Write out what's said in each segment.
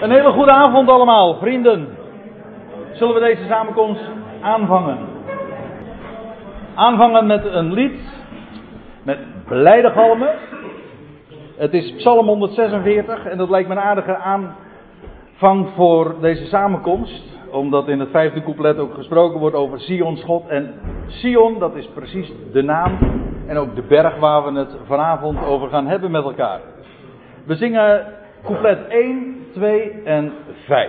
Een hele goede avond allemaal, vrienden. Zullen we deze samenkomst aanvangen? Aanvangen met een lied, met blijde galmen. Het is Psalm 146 en dat lijkt me een aardige aanvang voor deze samenkomst. Omdat in het vijfde couplet ook gesproken wordt over Sion's God. En Sion, dat is precies de naam en ook de berg waar we het vanavond over gaan hebben met elkaar. We zingen couplet 1, 2 en 5.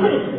Prijs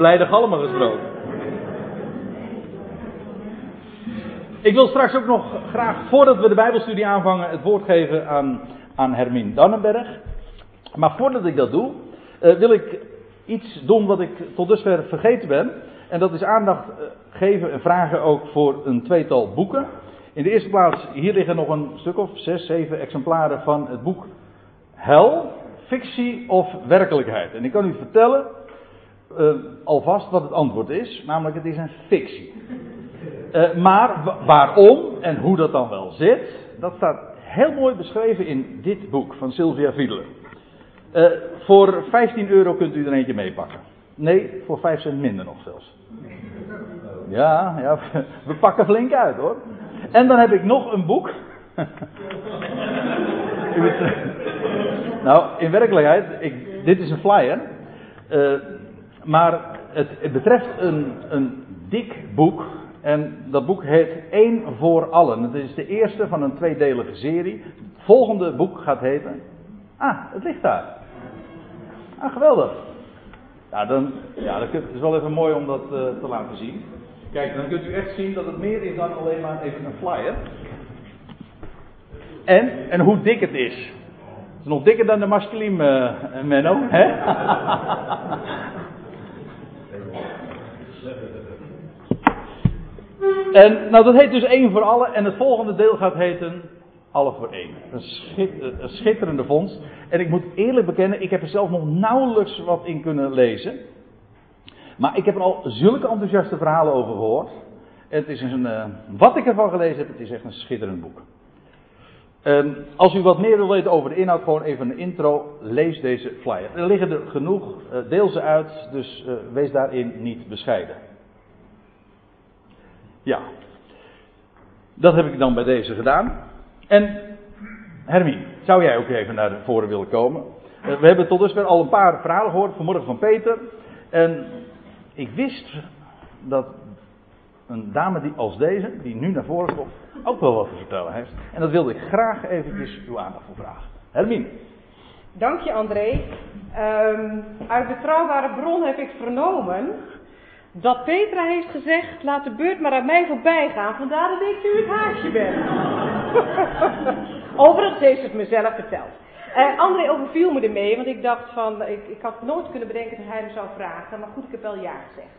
blijde galmen gesproken. Ik wil straks ook nog graag, voordat we de Bijbelstudie aanvangen, het woord geven aan, aan Hermine Dannenberg. Maar voordat ik dat doe, eh, wil ik iets doen wat ik tot dusver vergeten ben. En dat is aandacht eh, geven en vragen ook voor een tweetal boeken. In de eerste plaats, hier liggen nog een stuk of zes, zeven exemplaren van het boek Hel, fictie of werkelijkheid. En ik kan u vertellen, eh, alvast wat het antwoord is, namelijk het is een fictie. Eh, maar wa- waarom en hoe dat dan wel zit, dat staat heel mooi beschreven in dit boek van Sylvia Fiedler. Eh, voor 15 euro kunt u er eentje meepakken. Nee, voor 5 cent minder nog zelfs. Ja, ja, we pakken flink uit hoor. En dan heb ik nog een boek. Nou, in werkelijkheid, ik, dit is een flyer. Eh, maar het, betreft een, een dik boek. En dat boek heet Eén voor Allen. Het is de eerste van een tweedelige serie. Het volgende boek gaat heten. Ah, het ligt daar. Ah, geweldig. Ja, dan, ja, dat is wel even mooi om dat eh, te laten zien. Kijk, dan kunt u echt zien dat het meer is dan alleen maar even een flyer. En, en hoe dik het is. Het is nog dikker dan de masculine eh, Menno, hè? en, nou, dat heet dus één voor alle. En het volgende deel gaat heten alle voor één. Een, schit- een schitterende vondst. En ik moet eerlijk bekennen, ik heb er zelf nog nauwelijks wat in kunnen lezen. Maar ik heb er al zulke enthousiaste verhalen over gehoord. Het is een, eh, wat ik ervan gelezen heb, het is echt een schitterend boek. Ehm, als u wat meer wil weten over de inhoud, gewoon even een intro, lees deze flyer. Er liggen er genoeg, eh, deel ze uit, dus eh, wees daarin niet bescheiden. Ja, dat heb ik dan bij deze gedaan. En Hermie, zou jij ook even naar voren willen komen? Eh, we hebben tot dusver al een paar verhalen gehoord, vanmorgen van Peter. En ik wist dat een dame die, als deze, die nu naar voren komt, ook wel wat te vertellen heeft. En dat wilde ik graag eventjes uw aandacht voor vragen. Hermine. Dank je, André. Ehm, uit betrouwbare bron heb ik vernomen dat Petra heeft gezegd: laat de beurt maar aan mij voorbij gaan. Vandaar dat ik nu het haasje ben. Overigens heeft het mezelf verteld. Eh, André overviel me ermee, want ik dacht van, ik, ik had nooit kunnen bedenken dat hij me zou vragen, maar goed, ik heb wel ja gezegd.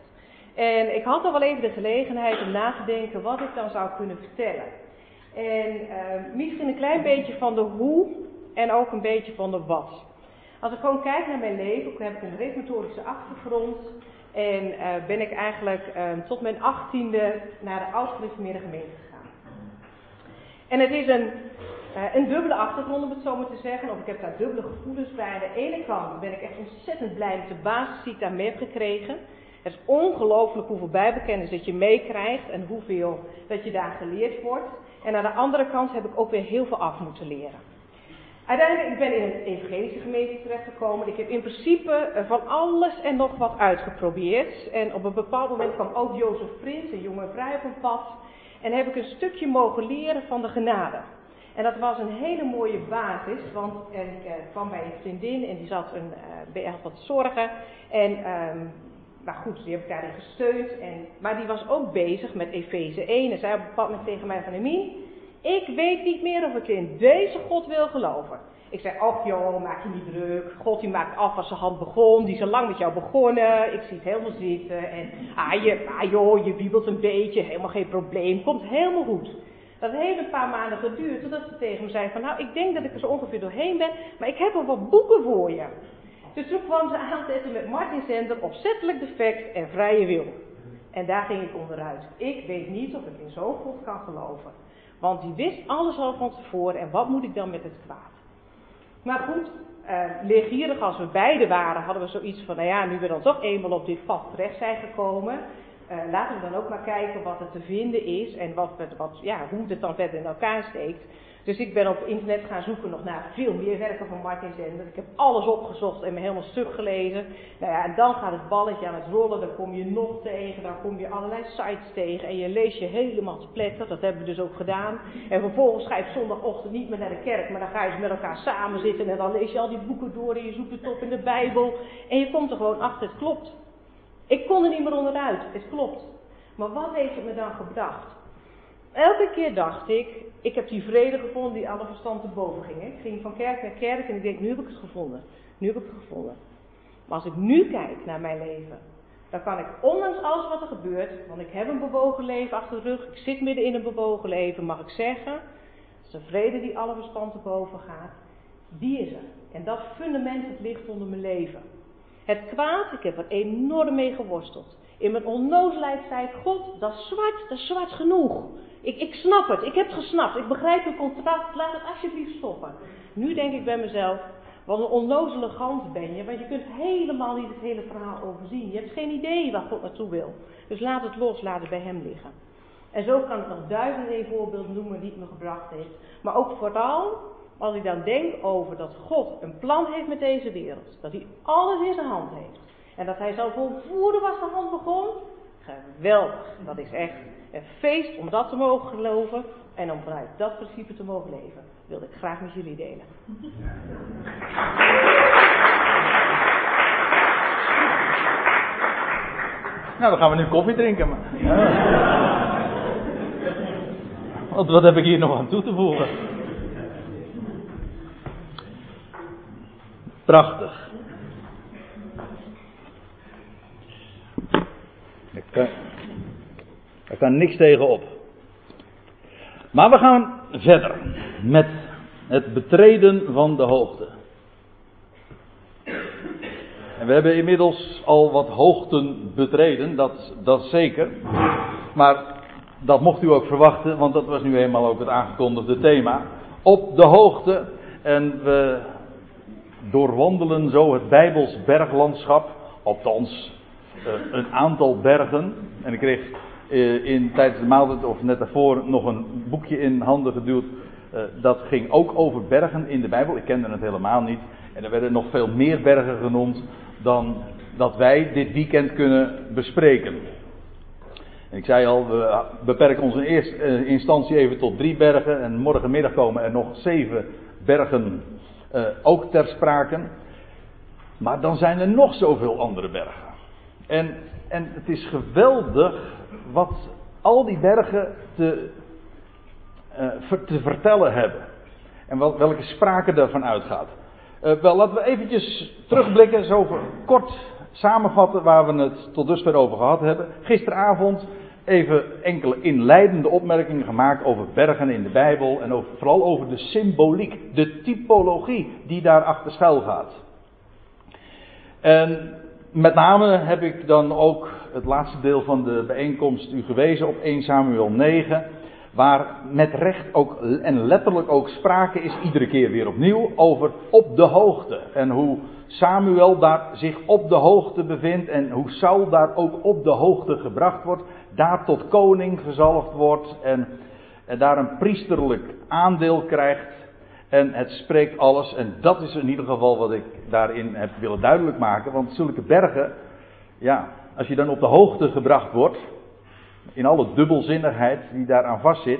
En ik had al wel even de gelegenheid om na te denken wat ik dan zou kunnen vertellen. En eh, misschien een klein beetje van de hoe en ook een beetje van de wat. Als ik gewoon kijk naar mijn leven, heb ik een reformatorische achtergrond. En eh, ben ik eigenlijk eh, tot mijn achttiende naar de oud-gereformeerde gemeente gegaan. En het is een, eh, een dubbele achtergrond, om het zo maar te zeggen. Of ik heb daar dubbele gevoelens bij. Aan de ene kant ben ik echt ontzettend blij met de basis die ik daar mee heb gekregen. Het is ongelooflijk hoeveel bijbelkennis dat je meekrijgt en hoeveel dat je daar geleerd wordt. En aan de andere kant heb ik ook weer heel veel af moeten leren. Uiteindelijk, ik ben in een evangelische gemeente terechtgekomen. Ik heb in principe eh, van alles en nog wat uitgeprobeerd. En op een bepaald moment kwam ook Jozef Prins, een jonge vrouw, op een pad. En heb ik een stukje mogen leren van de genade. En dat was een hele mooie basis, want ik uh, kwam bij een vriendin en die zat een, uh, bij wat zorgen. En, um, maar goed, die heb ik daarin gesteund. En, maar die was ook bezig met Efeze 1 en zei op een bepaald moment tegen mij van Emien, ik weet niet meer of ik in deze God wil geloven. Ik zei, ach joh, maak je niet druk. God die maakt af als zijn hand begon. Die is al lang met jou begonnen. Ik zie het helemaal zitten. En ah, je, ah joh, je wiebelt een beetje. Helemaal geen probleem. Komt helemaal goed. Dat heeft een paar maanden geduurd. Totdat ze tegen me zei van, nou ik denk dat ik er zo ongeveer doorheen ben. Maar ik heb al wat boeken voor je. Dus toen kwam ze aanzetten met Martin Zender, opzettelijk defect en vrije wil. En daar ging ik onderuit. Ik weet niet of ik in zo'n God kan geloven. Want die wist alles al van tevoren en wat moet ik dan met het kwaad? Maar goed, leergierig als we beide waren, hadden we zoiets van, nou ja, nu we dan toch eenmaal op dit pad terecht zijn gekomen, uh, laten we dan ook maar kijken wat er te vinden is en wat, wat, ja, hoe het dan verder in elkaar steekt. Dus ik ben op internet gaan zoeken nog naar veel meer werken van Martin Zender. Ik heb alles opgezocht en me helemaal stuk gelezen. Nou ja, en dan gaat het balletje aan het rollen. Dan kom je nog tegen, dan kom je allerlei sites tegen. En je leest je helemaal te pletter. Dat hebben we dus ook gedaan. En vervolgens ga je zondagochtend niet meer naar de kerk. Maar dan ga je met elkaar samen zitten. En dan lees je al die boeken door. En je zoekt het op in de Bijbel. En je komt er gewoon achter, het klopt. Ik kon er niet meer onderuit. Het klopt. Maar wat heeft het me dan gebracht? Elke keer dacht ik, ik heb die vrede gevonden die alle verstand te boven ging. Ik ging van kerk naar kerk en ik denk, nu heb ik het gevonden. Nu heb ik het gevonden. Maar als ik nu kijk naar mijn leven, dan kan ik ondanks alles wat er gebeurt, want ik heb een bewogen leven achter de rug, ik zit midden in een bewogen leven, mag ik zeggen, dat is de vrede die alle verstand te boven gaat, die is er. En dat fundament ligt onder mijn leven. Het kwaad, ik heb er enorm mee geworsteld. In mijn onnozelheid zei ik, God, dat is zwart, dat is zwart genoeg. Ik, ik snap het, ik heb het gesnapt, ik begrijp uw contract, laat het alsjeblieft stoppen. Nu denk ik bij mezelf, wat een onnozele gans ben je, want je kunt helemaal niet het hele verhaal overzien. Je hebt geen idee waar God naartoe wil. Dus laat het los, laat het bij hem liggen. En zo kan ik nog duizenden voorbeelden noemen die het me gebracht heeft. Maar ook vooral als ik dan denk over dat God een plan heeft met deze wereld. Dat hij alles in zijn hand heeft. En dat hij zal volvoeren wat zijn hand begon. Geweldig. Dat is echt een feest om dat te mogen geloven en om vanuit dat principe te mogen leven. Wilde ik graag met jullie delen. Nou, dan gaan we nu koffie drinken. Maar. Wat heb ik hier nog aan toe te voegen? Prachtig. Ik kan, daar kan niks tegen op. Maar we gaan verder met het betreden van de hoogte. En we hebben inmiddels al wat hoogten betreden, dat, dat zeker. Maar dat mocht u ook verwachten, want dat was nu eenmaal ook het aangekondigde thema. Op de hoogte. En we doorwandelen zo het Bijbels berglandschap. Althans, uh, een aantal bergen. En ik kreeg in, tijdens de maaltijd of net daarvoor nog een boekje in handen geduwd. Uh, dat ging ook over bergen in de Bijbel. Ik kende het helemaal niet. En er werden nog veel meer bergen genoemd dan dat wij dit weekend kunnen bespreken. En ik zei al, we beperken ons in eerste instantie even tot drie bergen. En morgenmiddag komen er nog zeven bergen ook ter sprake. Maar dan zijn er nog zoveel andere bergen. En, en het is geweldig wat al die bergen te, uh, te vertellen hebben. En wel, welke sprake daarvan uitgaat. Uh, wel, laten we eventjes terugblikken, zo kort samenvatten waar we het tot dusver over gehad hebben. Gisteravond even enkele inleidende opmerkingen gemaakt over bergen in de Bijbel en over, vooral over de symboliek, de typologie die daar achter schuil gaat. En met name heb ik dan ook het laatste deel van de bijeenkomst u gewezen op 1 Samuel 9, waar met recht ook en letterlijk ook sprake is iedere keer weer opnieuw over op de hoogte en hoe Samuel daar zich op de hoogte bevindt en hoe Saul daar ook op de hoogte gebracht wordt, daar tot koning gezalfd wordt en, en daar een priesterlijk aandeel krijgt. En het spreekt alles. En dat is in ieder geval wat ik daarin heb willen duidelijk maken. Want zulke bergen, ja, als je dan op de hoogte gebracht wordt, in alle dubbelzinnigheid die daaraan vastzit,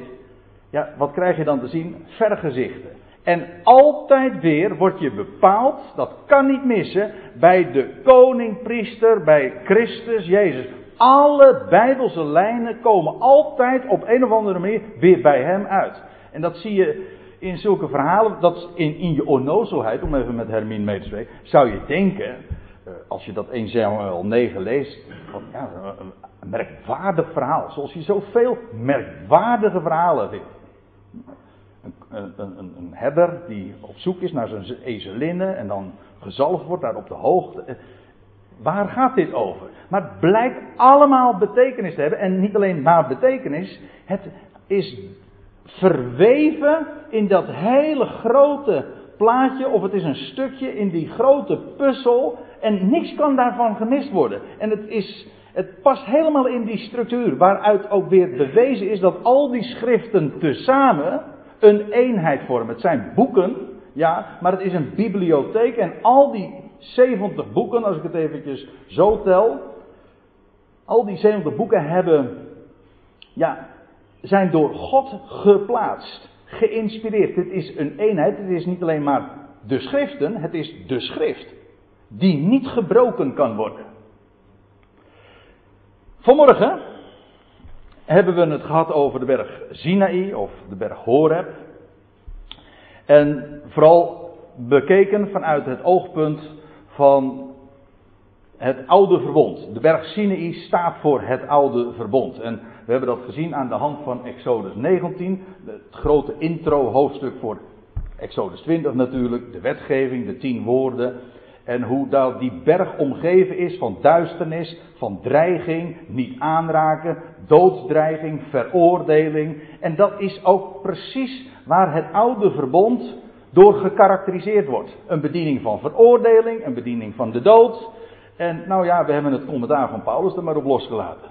ja, wat krijg je dan te zien? Vergezichten. En altijd weer wordt je bepaald, dat kan niet missen, bij de koning, priester, bij Christus Jezus. Alle bijbelse lijnen komen altijd op een of andere manier weer bij hem uit. En dat zie je in zulke verhalen, dat in, in je onnozelheid, om even met Hermine mee te spreken, zou je denken, als je dat 1 Samuel 9 leest, ja, een merkwaardig verhaal. Zoals je zoveel merkwaardige verhalen vindt. Een, een, een, een herder die op zoek is naar zijn ezelinnen en dan gezalfd wordt daar op de hoogte. Waar gaat dit over? Maar het blijkt allemaal betekenis te hebben. En niet alleen maar betekenis. Het is verweven in dat hele grote plaatje. Of het is een stukje in die grote puzzel. En niks kan daarvan gemist worden. En het is het past helemaal in die structuur, waaruit ook weer bewezen is dat al die schriften tezamen een eenheid vormen. Het zijn boeken, ja, maar het is een bibliotheek en al die 70 boeken, als ik het eventjes zo tel, al die 70 boeken hebben, ja, zijn door God geplaatst, geïnspireerd. Het is een eenheid, het is niet alleen maar de schriften, het is de schrift, die niet gebroken kan worden. Vanmorgen hebben we het gehad over de berg Sinaï of de berg Horeb. En vooral bekeken vanuit het oogpunt van het oude verbond. De berg Sinaï staat voor het oude verbond. En we hebben dat gezien aan de hand van Exodus 19, het grote intro hoofdstuk voor Exodus 20 natuurlijk, de wetgeving, de tien woorden. En hoe dat die berg omgeven is van duisternis, van dreiging, niet aanraken, doodsdreiging, veroordeling. En dat is ook precies waar het oude verbond door gekarakteriseerd wordt. Een bediening van veroordeling, een bediening van de dood. En nou ja, we hebben het commentaar van Paulus er maar op losgelaten.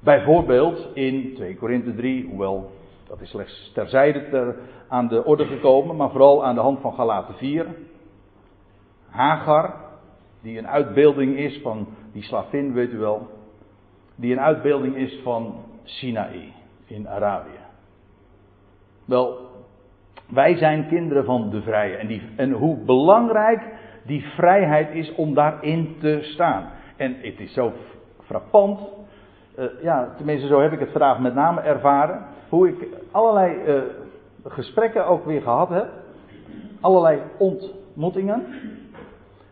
Bijvoorbeeld in 2 Korinthe 3, hoewel dat is slechts terzijde ter, aan de orde gekomen, maar vooral aan de hand van Galaten 4. Hagar, die een uitbeelding is van die slavin, weet u wel, die een uitbeelding is van Sinaï in Arabië. Wel, wij zijn kinderen van de vrije en, die, en hoe belangrijk die vrijheid is om daarin te staan. En het is zo frappant, uh, ja, tenminste zo heb ik het vandaag met name ervaren, hoe ik allerlei uh, gesprekken ook weer gehad heb, allerlei ontmoetingen.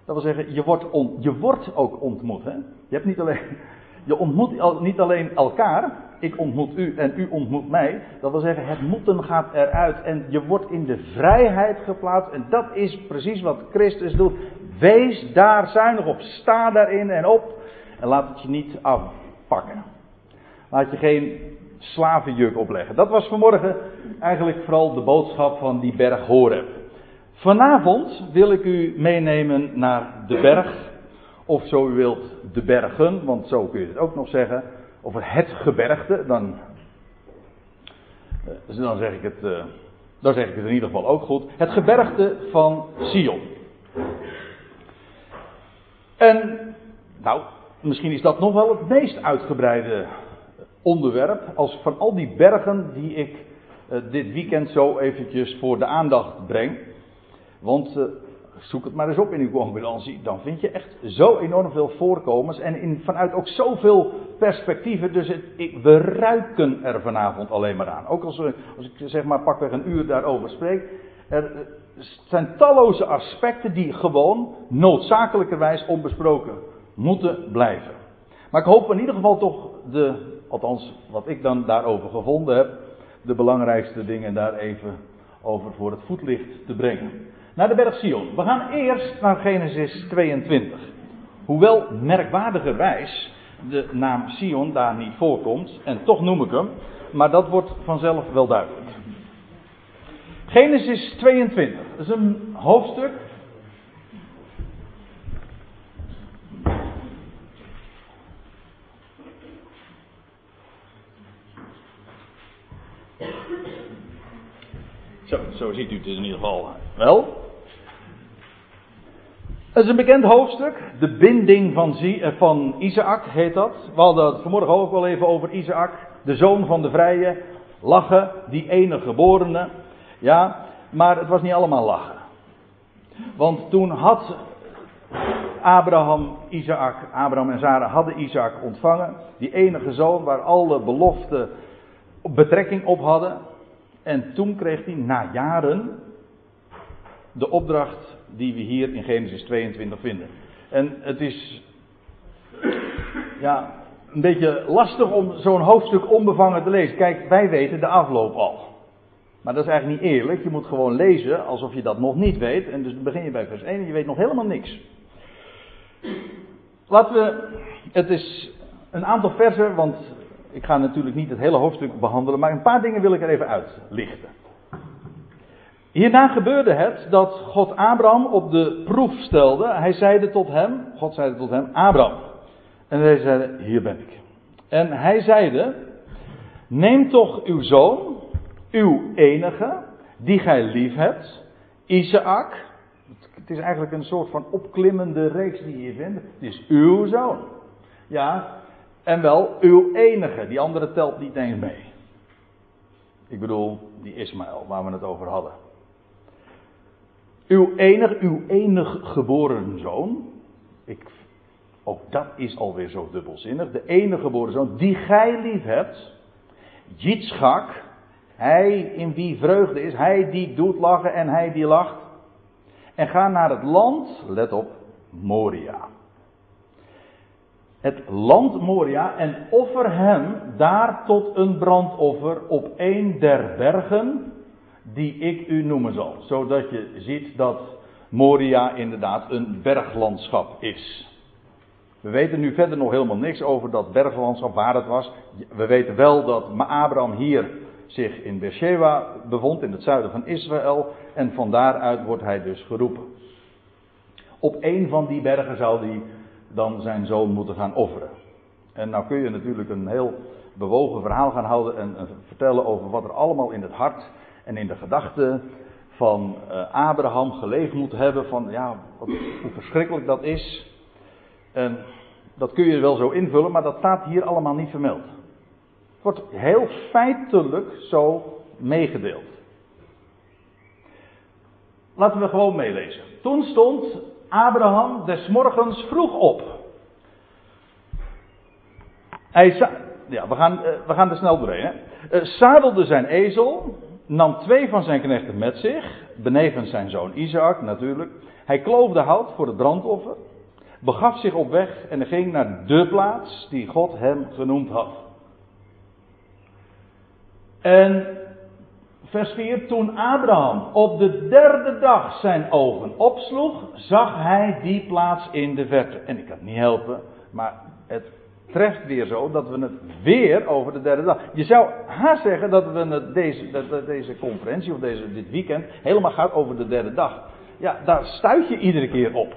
Dat wil zeggen, je wordt, je wordt ook ontmoet. Hè? Je, hebt niet alleen, je ontmoet niet alleen elkaar. Ik ontmoet u en u ontmoet mij. Dat wil zeggen, het moeten gaat eruit. En je wordt in de vrijheid geplaatst. En dat is precies wat Christus doet. Wees daar zuinig op. Sta daarin en op. En laat het je niet afpakken. Laat je geen slavenjuk opleggen. Dat was vanmorgen eigenlijk vooral de boodschap van die berg Horeb. Vanavond wil ik u meenemen naar de berg, of zo u wilt de bergen, want zo kun je het ook nog zeggen, of het gebergte, dan, eh, dan, zeg ik het, eh, dan zeg ik het in ieder geval ook goed. Het gebergte van Sion. En, nou, misschien is dat nog wel het meest uitgebreide onderwerp, als van al die bergen die ik uh, dit weekend zo eventjes voor de aandacht breng. Want uh, zoek het maar eens op in uw concurentie. Dan vind je echt zo enorm veel voorkomens. En in, vanuit ook zoveel perspectieven. Dus het, ik, we ruiken er vanavond alleen maar aan. Ook als, als ik zeg maar pakweg een uur daarover spreek. Er zijn talloze aspecten die gewoon noodzakelijkerwijs onbesproken moeten blijven. Maar ik hoop in ieder geval toch de, althans wat ik dan daarover gevonden heb, de belangrijkste dingen daar even over voor het voetlicht te brengen naar de berg Sion. We gaan eerst naar Genesis 22. Hoewel merkwaardigerwijs de naam Sion daar niet voorkomt, en toch noem ik hem, maar dat wordt vanzelf wel duidelijk. Genesis 22, dat is een hoofdstuk. Zo, zo ziet u het in ieder geval wel. Het is een bekend hoofdstuk. De binding van, eh, van Isaac heet dat. We hadden het vanmorgen ook wel even over Isaac. De zoon van de vrije. Lachen, die ene geborene. Ja, maar het was niet allemaal lachen. Want toen had Abraham, Isaac, Abraham en Sarah hadden Isaac ontvangen. Die enige zoon waar alle beloften betrekking op hadden. En toen kreeg hij na jaren de opdracht die we hier in Genesis 22 vinden. En het is ja, een beetje lastig om zo'n hoofdstuk onbevangen te lezen. Kijk, wij weten de afloop al. Maar dat is eigenlijk niet eerlijk. Je moet gewoon lezen alsof je dat nog niet weet. En dus begin je bij vers 1 en je weet nog helemaal niks. Laten we. Het is een aantal versen, want ik ga natuurlijk niet het hele hoofdstuk behandelen. Maar een paar dingen wil ik er even uitlichten. Hierna gebeurde het dat God Abraham op de proef stelde. Hij zeide tot hem, God zeide tot hem, Abraham. En hij zeide, hier ben ik. En hij zeide, neem toch uw zoon, uw enige, die gij lief hebt, Isaac. Het is eigenlijk een soort van opklimmende reeks die je hier vindt. Het is uw zoon. Ja, en wel uw enige. Die andere telt niet eens mee. Ik bedoel, die Ismaël, waar we het over hadden. Uw enig, uw enig geboren zoon. Ik, ook dat is alweer zo dubbelzinnig. De enige geboren zoon die gij lief hebt. Jitschak. Hij in wie vreugde is. Hij die doet lachen en hij die lacht. En ga naar het land, let op, Moria. Het land Moria en offer hem daar tot een brandoffer op een der bergen die ik u noemen zal. Zodat je ziet dat Moria inderdaad een berglandschap is. We weten nu verder nog helemaal niks over dat berglandschap, waar het was. We weten wel dat Abraham hier zich in Beersheba bevond, in het zuiden van Israël. En van daaruit wordt hij dus geroepen. Op een van die bergen zou hij dan zijn zoon moeten gaan offeren. En nou kun je natuurlijk een heel bewogen verhaal gaan houden en, en vertellen over wat er allemaal in het hart en in de gedachten van uh, Abraham geleefd moet hebben. Van ja, wat, hoe verschrikkelijk dat is. En dat kun je wel zo invullen, maar dat staat hier allemaal niet vermeld. Het wordt heel feitelijk zo meegedeeld. Laten we gewoon meelezen. Toen stond Abraham des morgens vroeg op. Hij ja, we gaan, uh, we gaan er snel doorheen. Hè. Uh, zadelde zijn ezel nam twee van zijn knechten met zich, benevens zijn zoon Isaac natuurlijk. Hij kloofde hout voor het brandoffer, begaf zich op weg en ging naar de plaats die God hem genoemd had. En vers 4, toen Abraham op de derde dag zijn ogen opsloeg, zag hij die plaats in de verte. En ik kan het niet helpen, maar het treft weer zo dat we het weer over de derde dag. Je zou haast zeggen dat we deze, dat deze conferentie of deze, dit weekend helemaal gaat over de derde dag. Ja, daar stuit je iedere keer op.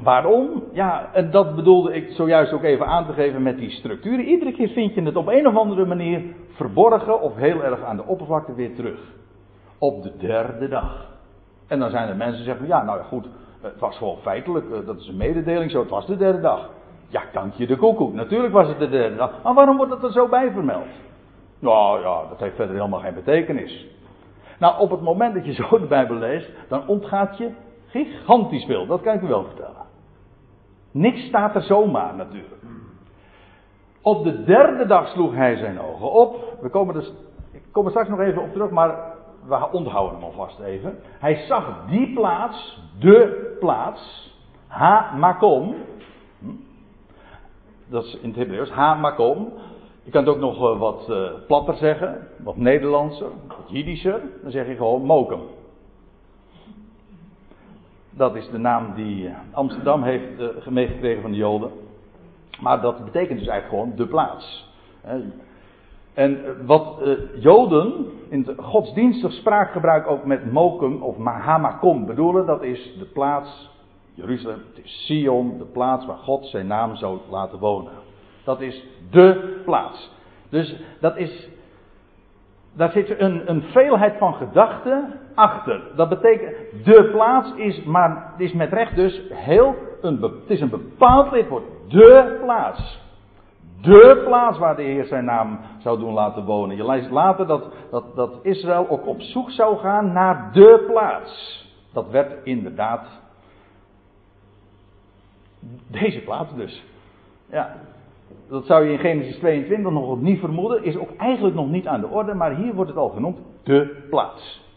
Waarom? Ja, en dat bedoelde ik zojuist ook even aan te geven met die structuren. Iedere keer vind je het op een of andere manier verborgen of heel erg aan de oppervlakte weer terug. Op de derde dag. En dan zijn er mensen die zeggen, ja nou ja goed, het was gewoon feitelijk, eh, dat is een mededeling zo, het was de derde dag. Ja, dank je de koekoek. Natuurlijk was het de derde dag. Maar waarom wordt het er zo bij vermeld? Nou ja, dat heeft verder helemaal geen betekenis. Nou, op het moment dat je zo de Bijbel leest, dan ontgaat je gigantisch veel. Dat kan ik u wel vertellen. Niks staat er zomaar natuurlijk. Op de derde dag sloeg hij zijn ogen op. We komen dus, ik kom er straks nog even op terug, maar we onthouden hem alvast even. Hij zag die plaats, de plaats, Ha-Makom. Dat is in het Hebreeuws, Ha-Makom. Je kan het ook nog eh, wat uh, platter zeggen, wat Nederlandser, wat Jiddischer. Dan zeg je gewoon Mokum. Dat is de naam die eh, Amsterdam heeft meegekregen van de Joden. Maar dat betekent dus eigenlijk gewoon de plaats. En wat Joden in het godsdienstig spraakgebruik ook met Mokum of Mahamakom bedoelen, dat is de plaats, Jeruzalem, het is Sion, de plaats waar God zijn naam zou laten wonen. Dat is de plaats. Dus dat is, daar zit een, een veelheid van gedachten achter. Dat betekent, de plaats is, maar het is met recht dus heel, een, het is een bepaald lidwoord. De plaats. De plaats waar de Heer zijn naam zou doen laten wonen. Je leest later dat, dat, dat Israël ook op zoek zou gaan naar de plaats. Dat werd inderdaad deze plaats dus. Ja, dat zou je in Genesis 22 nog niet vermoeden, is ook eigenlijk nog niet aan de orde, maar hier wordt het al genoemd de plaats.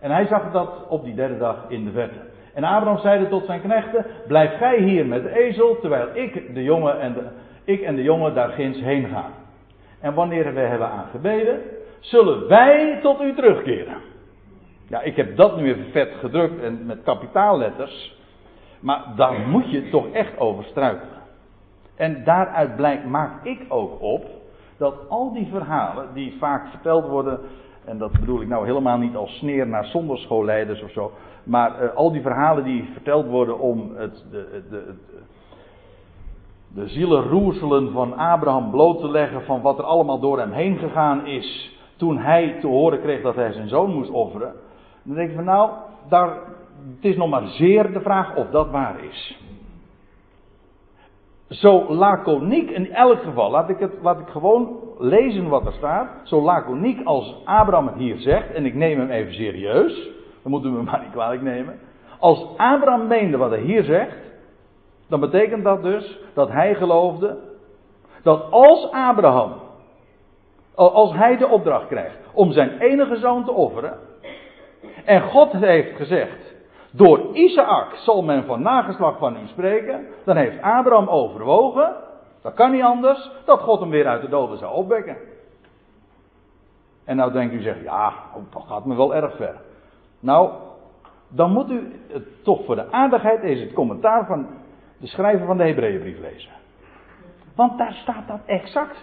En hij zag dat op die derde dag in de verte. En Abraham zeide tot zijn knechten: Blijf gij hier met de ezel, terwijl ik, de jongen en de, ik en de jongen daar ginds heen gaan. En wanneer we hebben aangebeden, zullen wij tot u terugkeren. Ja, ik heb dat nu even vet gedrukt en met kapitaalletters. Maar daar moet je toch echt over struikelen. En daaruit blijkt, maak ik ook op dat al die verhalen die vaak verteld worden, en dat bedoel ik nou helemaal niet als sneer naar zonderschoolleiders of zo, maar uh, al die verhalen die verteld worden om het, de, de, de, de van Abraham bloot te leggen van wat er allemaal door hem heen gegaan is toen hij te horen kreeg dat hij zijn zoon moest offeren. Dan denk ik van nou, daar, het is nog maar zeer de vraag of dat waar is zo laconiek in elk geval, laat ik, het, laat ik gewoon lezen wat er staat. Zo laconiek als Abraham het hier zegt, en ik neem hem even serieus, dan moeten we me maar niet kwalijk nemen. Als Abraham meende wat hij hier zegt, dan betekent dat dus dat hij geloofde dat als Abraham, als hij de opdracht krijgt om zijn enige zoon te offeren, en God heeft gezegd, door Isaac zal men van nageslacht van u spreken. Dan heeft Abraham overwogen, dat kan niet anders, dat God hem weer uit de doden zou opwekken. En nou denkt u zeggen, ja, oh, dat gaat me wel erg ver. Nou, dan moet u het toch voor de aardigheid eens het commentaar van de schrijver van de Hebreeënbrief lezen. Want daar staat dat exact.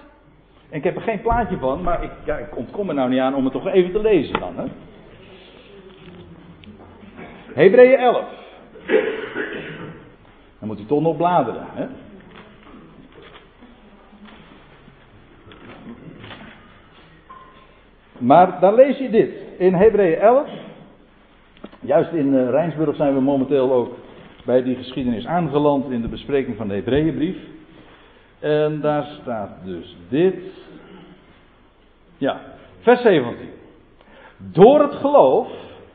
En ik heb er geen plaatje van, maar ik, ik ontkom er nou niet aan om het toch even te lezen dan. Hè? Hebreeën 11. Dan moet u toch nog bladeren. Hè? Maar dan lees je dit. In Hebreeën 11. Juist in uh, Rijnsburg zijn we momenteel ook bij die geschiedenis aangeland in de bespreking van de Hebreeënbrief. En daar staat dus dit. Ja, vers 17. Door het geloof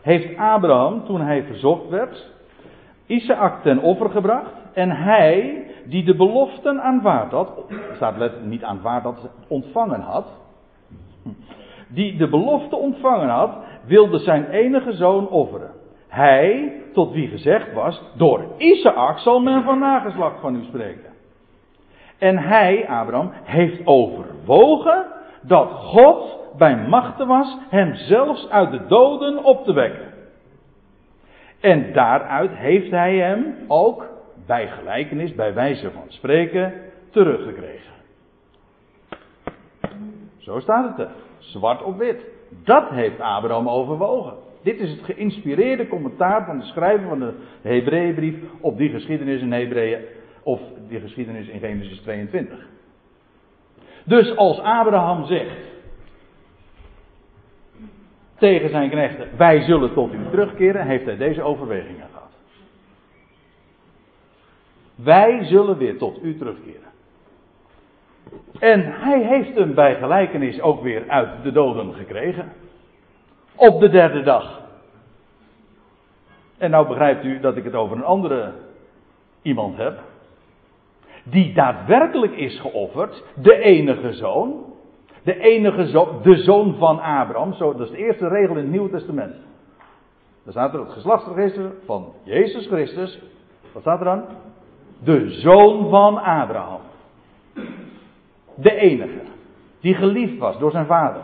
heeft Abraham, toen hij verzocht werd, Isaac ten offer gebracht. En hij, die de beloften aanvaard had, staat let niet aanvaard had, ontvangen had. Die de belofte ontvangen had, wilde zijn enige zoon offeren. Hij, tot wie gezegd was, door Isaac zal men van nageslacht van u spreken. En hij, Abraham, heeft overwogen dat God bij machten was hem zelfs uit de doden op te wekken. En daaruit heeft hij hem ook bij gelijkenis, bij wijze van spreken, teruggekregen. Zo staat het er, zwart op wit. Dat heeft Abraham overwogen. Dit is het geïnspireerde commentaar van de schrijver van de Hebreeënbrief op die geschiedenis in Hebreeën, of die geschiedenis in Genesis 22. Dus als Abraham zegt, tegen zijn knechten: Wij zullen tot u terugkeren, heeft hij deze overwegingen gehad. Wij zullen weer tot u terugkeren. En hij heeft hem bij gelijkenis ook weer uit de doden gekregen. Op de derde dag. En nou begrijpt u dat ik het over een andere iemand heb. Die daadwerkelijk is geofferd, de enige zoon. De enige zoon, de zoon van Abraham. Zo, dat is de eerste regel in het Nieuwe Testament. Daar staat er het geslachtsregister van Jezus Christus. Wat staat er dan? De zoon van Abraham. De enige. Die geliefd was door zijn vader.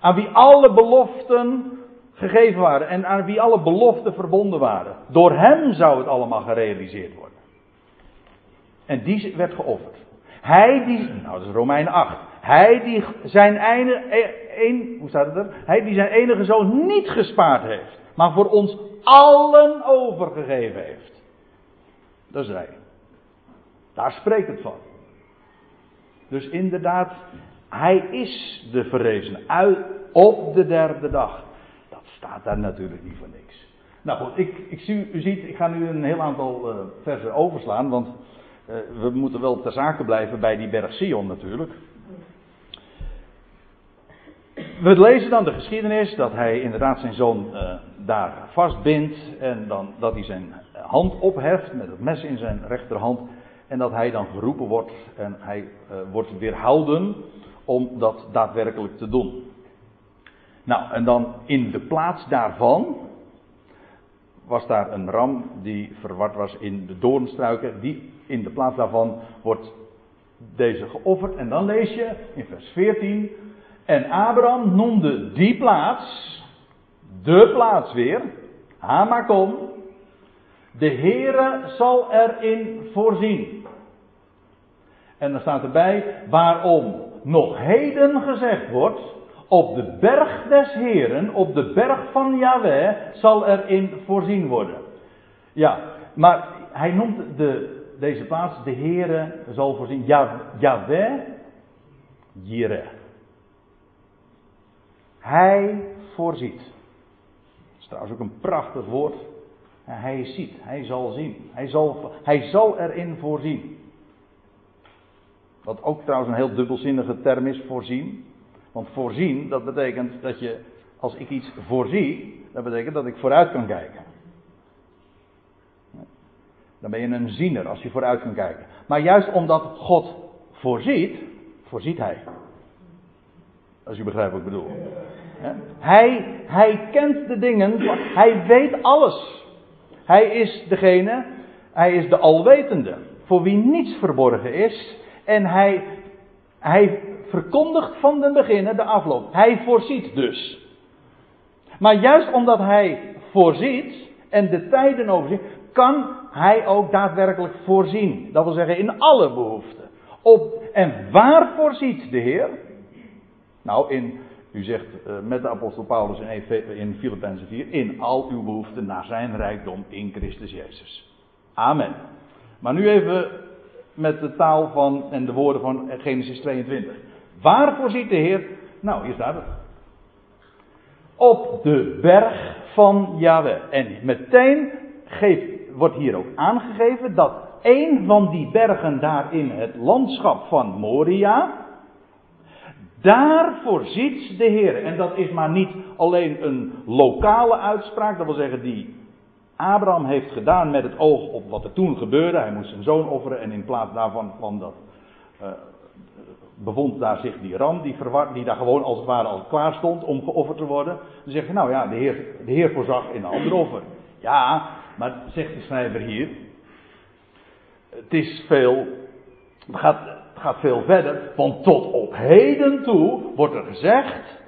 Aan wie alle beloften gegeven waren. En aan wie alle beloften verbonden waren. Door hem zou het allemaal gerealiseerd worden. En die werd geofferd. Hij die, nou dat is Romein 8. Hij die zijn enige, een, hoe het er? Hij die zijn enige zoon niet gespaard heeft, maar voor ons allen overgegeven heeft. Dat is hij. Daar spreekt het van. Dus inderdaad, Hij is de verrezen uit op de derde dag. Dat staat daar natuurlijk niet voor niks. Nou goed, ik, ik zie, u ziet, ik ga nu een heel aantal uh, versen overslaan, want uh, we moeten wel ter zake blijven bij die berg Sion natuurlijk. We lezen dan de geschiedenis dat hij inderdaad zijn zoon uh, daar vastbindt en dan dat hij zijn hand opheft met het mes in zijn rechterhand en dat hij dan geroepen wordt en hij uh, wordt weerhouden om dat daadwerkelijk te doen. Nou, en dan in de plaats daarvan was daar een ram die verward was in de doornstruiken. Die, in de plaats daarvan wordt deze geofferd. En dan lees je in vers 14. En Abraham noemde die plaats, de plaats weer, Hamakom. De Heere zal erin voorzien. En dan staat erbij waarom nog heden gezegd wordt, op de berg des Heren, op de berg van Yahweh, zal erin voorzien worden. Ja, maar hij noemt de, deze plaats, de Heere zal voorzien. Yahweh, Jireh. Hij voorziet. Dat is trouwens ook een prachtig woord. Hij ziet, hij zal zien. Hij zal, hij zal erin voorzien. Wat ook trouwens een heel dubbelzinnige term is, voorzien. Want voorzien, dat betekent dat je, als ik iets voorzie, dat betekent dat ik vooruit kan kijken. Dan ben je een ziener als je vooruit kan kijken. Maar juist omdat God voorziet, voorziet Hij. Als u begrijpt wat ik bedoel. Hij, hij kent de dingen, hij weet alles. Hij is degene, hij is de alwetende, voor wie niets verborgen is. En hij, hij verkondigt van den beginnen de afloop. Hij voorziet dus. Maar juist omdat hij voorziet en de tijden overziet, kan hij ook daadwerkelijk voorzien. Dat wil zeggen in alle behoeften. Op, en waar voorziet de Heer? Nou, in, u zegt uh, met de apostel Paulus in, in Filippenzen 4, in al uw behoeften naar zijn rijkdom in Christus Jezus. Amen. Maar nu even met de taal van en de woorden van Genesis 22. Waarvoor ziet de Heer? Nou, hier staat het. Op de berg van Yahweh. En meteen geeft, wordt hier ook aangegeven dat een van die bergen daar in het landschap van Moria. Daar voorziet de Heer. En dat is maar niet alleen een lokale uitspraak, dat wil zeggen die Abraham heeft gedaan met het oog op wat er toen gebeurde. Hij moest zijn zoon offeren en in plaats daarvan kwam dat. Uh, bevond daar zich die ram, die, die daar gewoon als het ware al klaar stond om geofferd te worden. Dan zeg je, nou ja, de Heer, de heer voorzag in een ander offer. Ja, maar zegt de schrijver hier, het is veel, het gaat, het gaat veel verder, want tot op heden toe wordt er gezegd,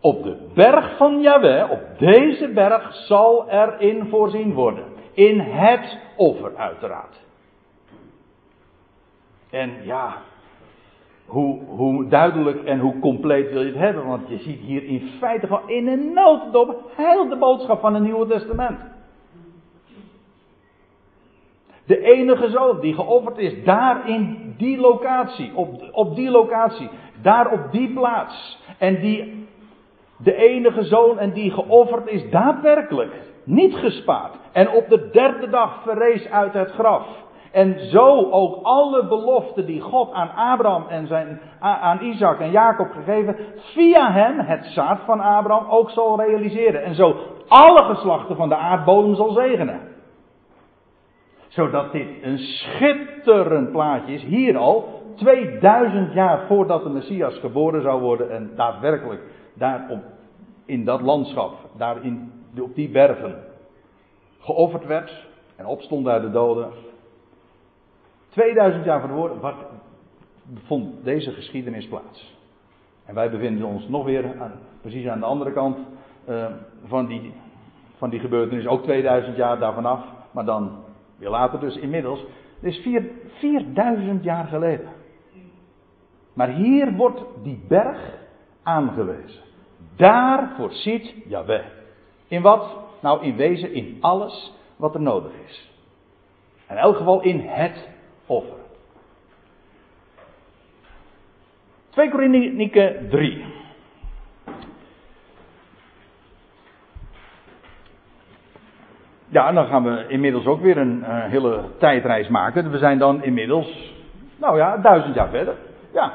op de berg van Yahweh, op deze berg zal erin voorzien worden. In het offer uiteraard. En ja, hoe, hoe, duidelijk en hoe compleet wil je het hebben? Want je ziet hier in feite van in een notendop heel de boodschap van het Nieuwe Testament. De enige zoon die geofferd is daar in die locatie, op, op die locatie, daar op die plaats. En die de enige zoon en die geofferd is daadwerkelijk, niet gespaard. En op de derde dag verrees uit het graf. En zo ook alle beloften die God aan Abraham en zijn, aan Isaac en Jacob gegeven, via hem, het zaad van Abraham, ook zal realiseren. En zo alle geslachten van de aardbodem zal zegenen. Zodat dit een schitterend plaatje is, hier al, 2000 jaar voordat de Messias geboren zou worden en daadwerkelijk daar op, in dat landschap, daar in, op die bergen, geofferd werd en opstond uit de doden. 2000 jaar van de wat vond deze geschiedenis plaats? En wij bevinden ons nog weer aan, precies aan de andere kant uh, van, die, van die gebeurtenis, ook 2000 jaar daarvan af, maar dan weer later dus inmiddels. Het is 4, 4000 jaar geleden. Maar hier wordt die berg aangewezen. Daar voorziet Yahweh. In wat? Nou, in wezen in alles wat er nodig is. In elk geval in het offer. 2 Kronieken 3. Ja, dan gaan we inmiddels ook weer een uh, hele tijdreis maken. We zijn dan inmiddels, nou ja, duizend jaar verder. Ja.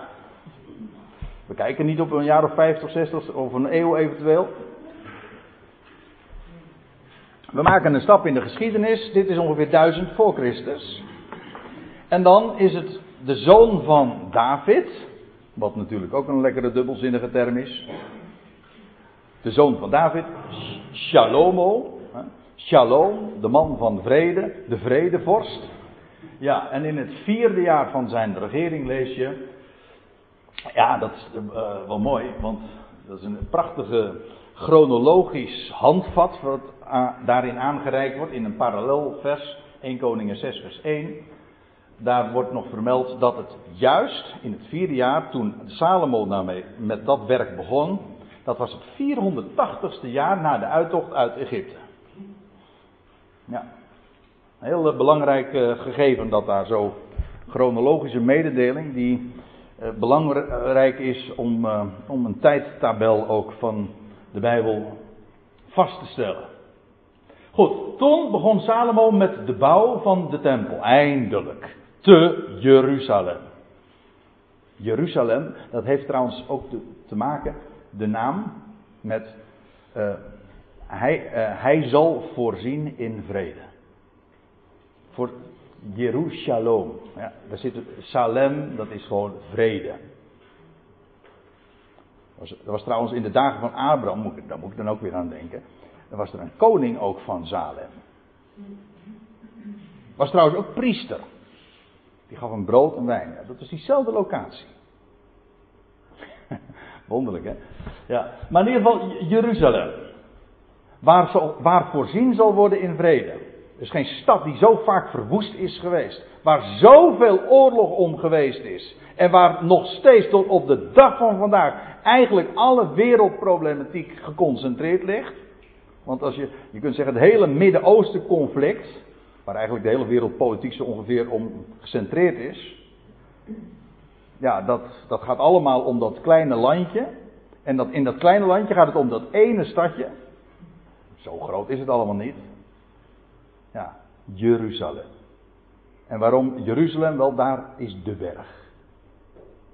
We kijken niet op een jaar of 50, 60 of een eeuw eventueel. We maken een stap in de geschiedenis. Dit is ongeveer 1000 voor Christus. En dan is het de zoon van David. Wat natuurlijk ook een lekkere dubbelzinnige term is. De zoon van David, Shalomo. Shalom, de man van vrede, de vredevorst. Ja, en in het vierde jaar van zijn regering lees je. Ja, dat is uh, wel mooi, want dat is een prachtige chronologisch handvat. wat daarin aangereikt wordt in een parallel vers. 1 Koningen 6, vers 1. Daar wordt nog vermeld dat het juist in het vierde jaar, toen Salomo daarmee met dat werk begon, dat was het 480ste jaar na de uittocht uit Egypte. Ja. Een heel eh, belangrijk uh, gegeven dat daar zo chronologische mededeling, die uh, belangrijk is om, uh, om een tijdtabel ook van de Bijbel vast te stellen. Goed, toen begon Salomo met de bouw van de tempel, eindelijk, te Jeruzalem. Jeruzalem, dat heeft trouwens ook te, maken, de naam, met hij, uh, hij zal voorzien in vrede. Voor Jeruzalem. Ja, daar zit Salem, dat is gewoon vrede. Dat was, dat was trouwens in de dagen van Abraham, moet daar moet ik dan ook weer aan denken. Er was er een koning ook van Salem. Was trouwens ook priester. Die gaf een brood en wijn. Dat was diezelfde locatie. Wonderlijk hè? Ja. Maar in ieder geval Jeruzalem. Waar, waar voorzien zal worden in vrede. Is geen stad die zo vaak verwoest is geweest. Waar zoveel oorlog om geweest is. En waar nog steeds tot op de dag van vandaag eigenlijk alle wereldproblematiek geconcentreerd ligt. Want als je, je kunt zeggen het hele Midden-Oosten conflict. Waar eigenlijk de hele wereldpolitiek zo ongeveer om gecentreerd is. Ja, dat, dat gaat allemaal om dat kleine landje. En dat, in dat kleine landje gaat het om dat ene stadje. Zo groot is het allemaal niet. Ja, Jeruzalem. En waarom Jeruzalem? Wel, daar is de berg.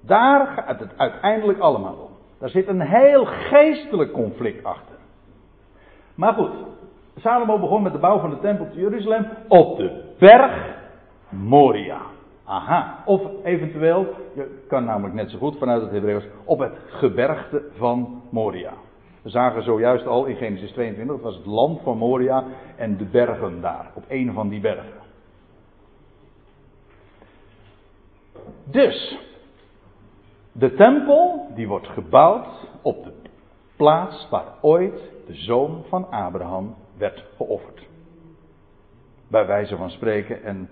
Daar gaat het uiteindelijk allemaal om. Daar zit een heel geestelijk conflict achter. Maar goed, Salomo begon met de bouw van de tempel te Jeruzalem op de berg Moria. Aha. Of eventueel, je kan namelijk net zo goed vanuit het Hebreeuws, op het gebergte van Moria. We zagen zojuist al in Genesis 22, dat was het land van Moria en de bergen daar, op een van die bergen. Dus, de tempel die wordt gebouwd op de plaats waar ooit de zoon van Abraham werd geofferd. Bij wijze van spreken en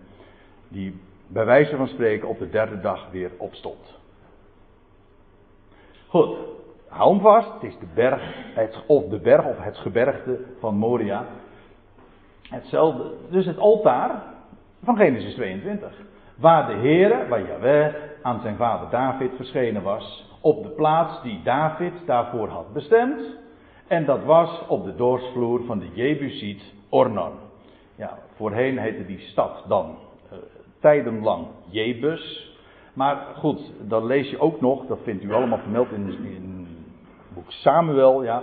die bij wijze van spreken op de derde dag weer opstond. Goed, hou vast, het is de berg, het, of de berg of het gebergte van Moria. Hetzelfde, dus het altaar van Genesis 22. Waar de Heere, waar Yahweh aan zijn vader David verschenen was. Op de plaats die David daarvoor had bestemd. En dat was op de doorsvloer van de Jebusiet Ornan. Ja, voorheen heette die stad dan uh, tijdenlang Jebus. Maar goed, dan lees je ook nog, dat vindt u allemaal vermeld in, in boek Samuel, ja,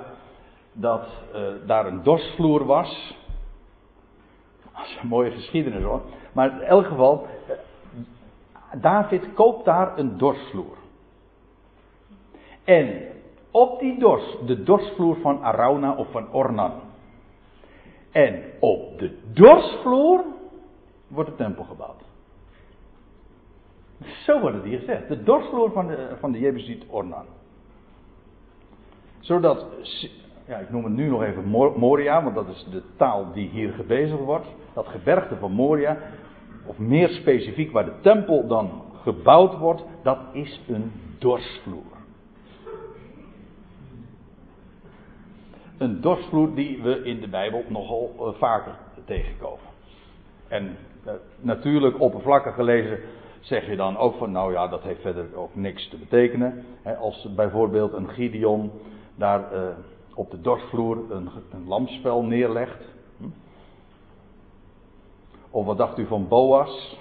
dat uh, daar een dorsvloer was. Dat is een mooie geschiedenis hoor. Maar in elk geval, uh, David koopt daar een dorsvloer. En op die dors, de dorsvloer van Arauna of van Ornan. En op de dorsvloer wordt de tempel gebouwd. Zo wordt het hier gezegd. De dorsvloer van de, van de Jebusiet Ornan zodat, ja, ik noem het nu nog even Moria, want dat is de taal die hier gebezigd wordt. Dat gebergte van Moria, of meer specifiek waar de tempel dan gebouwd wordt, dat is een dorsvloer. Een dorsvloer die we in de Bijbel nogal uh, vaker tegenkomen. En uh, natuurlijk oppervlakkig gelezen zeg je dan ook van, nou ja, dat heeft verder ook niks te betekenen. als bijvoorbeeld een Gideon daar uh, op de dorsvloer een, een lamspel neerlegt. Hm? Of wat dacht u van Boas,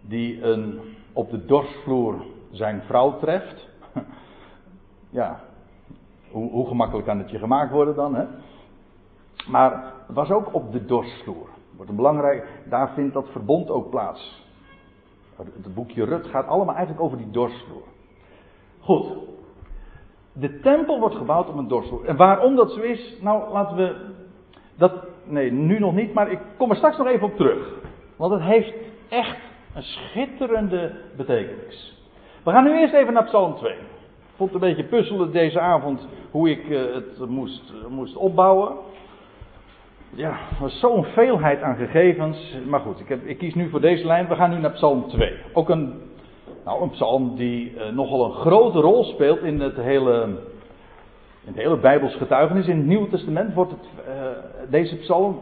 die een, op de dorsvloer zijn vrouw treft? ja, hoe, hoe, gemakkelijk kan het je gemaakt worden dan? Hè? Maar het was ook op de dorsvloer. Wordt een belangrijk, daar vindt dat verbond ook plaats. Het boekje Rut gaat allemaal eigenlijk over die dorsvloer. Goed. De tempel wordt gebouwd op een dorsvloer. En waarom dat zo is, nou laten we dat, nee, nu nog niet, maar ik kom er straks nog even op terug. Want het heeft echt een schitterende betekenis. We gaan nu eerst even naar Psalm 2. Ik vond het een beetje puzzelen deze avond hoe ik eh, het moest, moest opbouwen ja, er was zo'n veelheid aan gegevens. Maar goed, ik, heb, ik, kies nu voor deze lijn. We gaan nu naar Psalm 2. Ook een, nou, een psalm die uh, nogal een grote rol speelt in het hele, in het hele Bijbels getuigenis. In het Nieuwe Testament wordt het, uh, deze psalm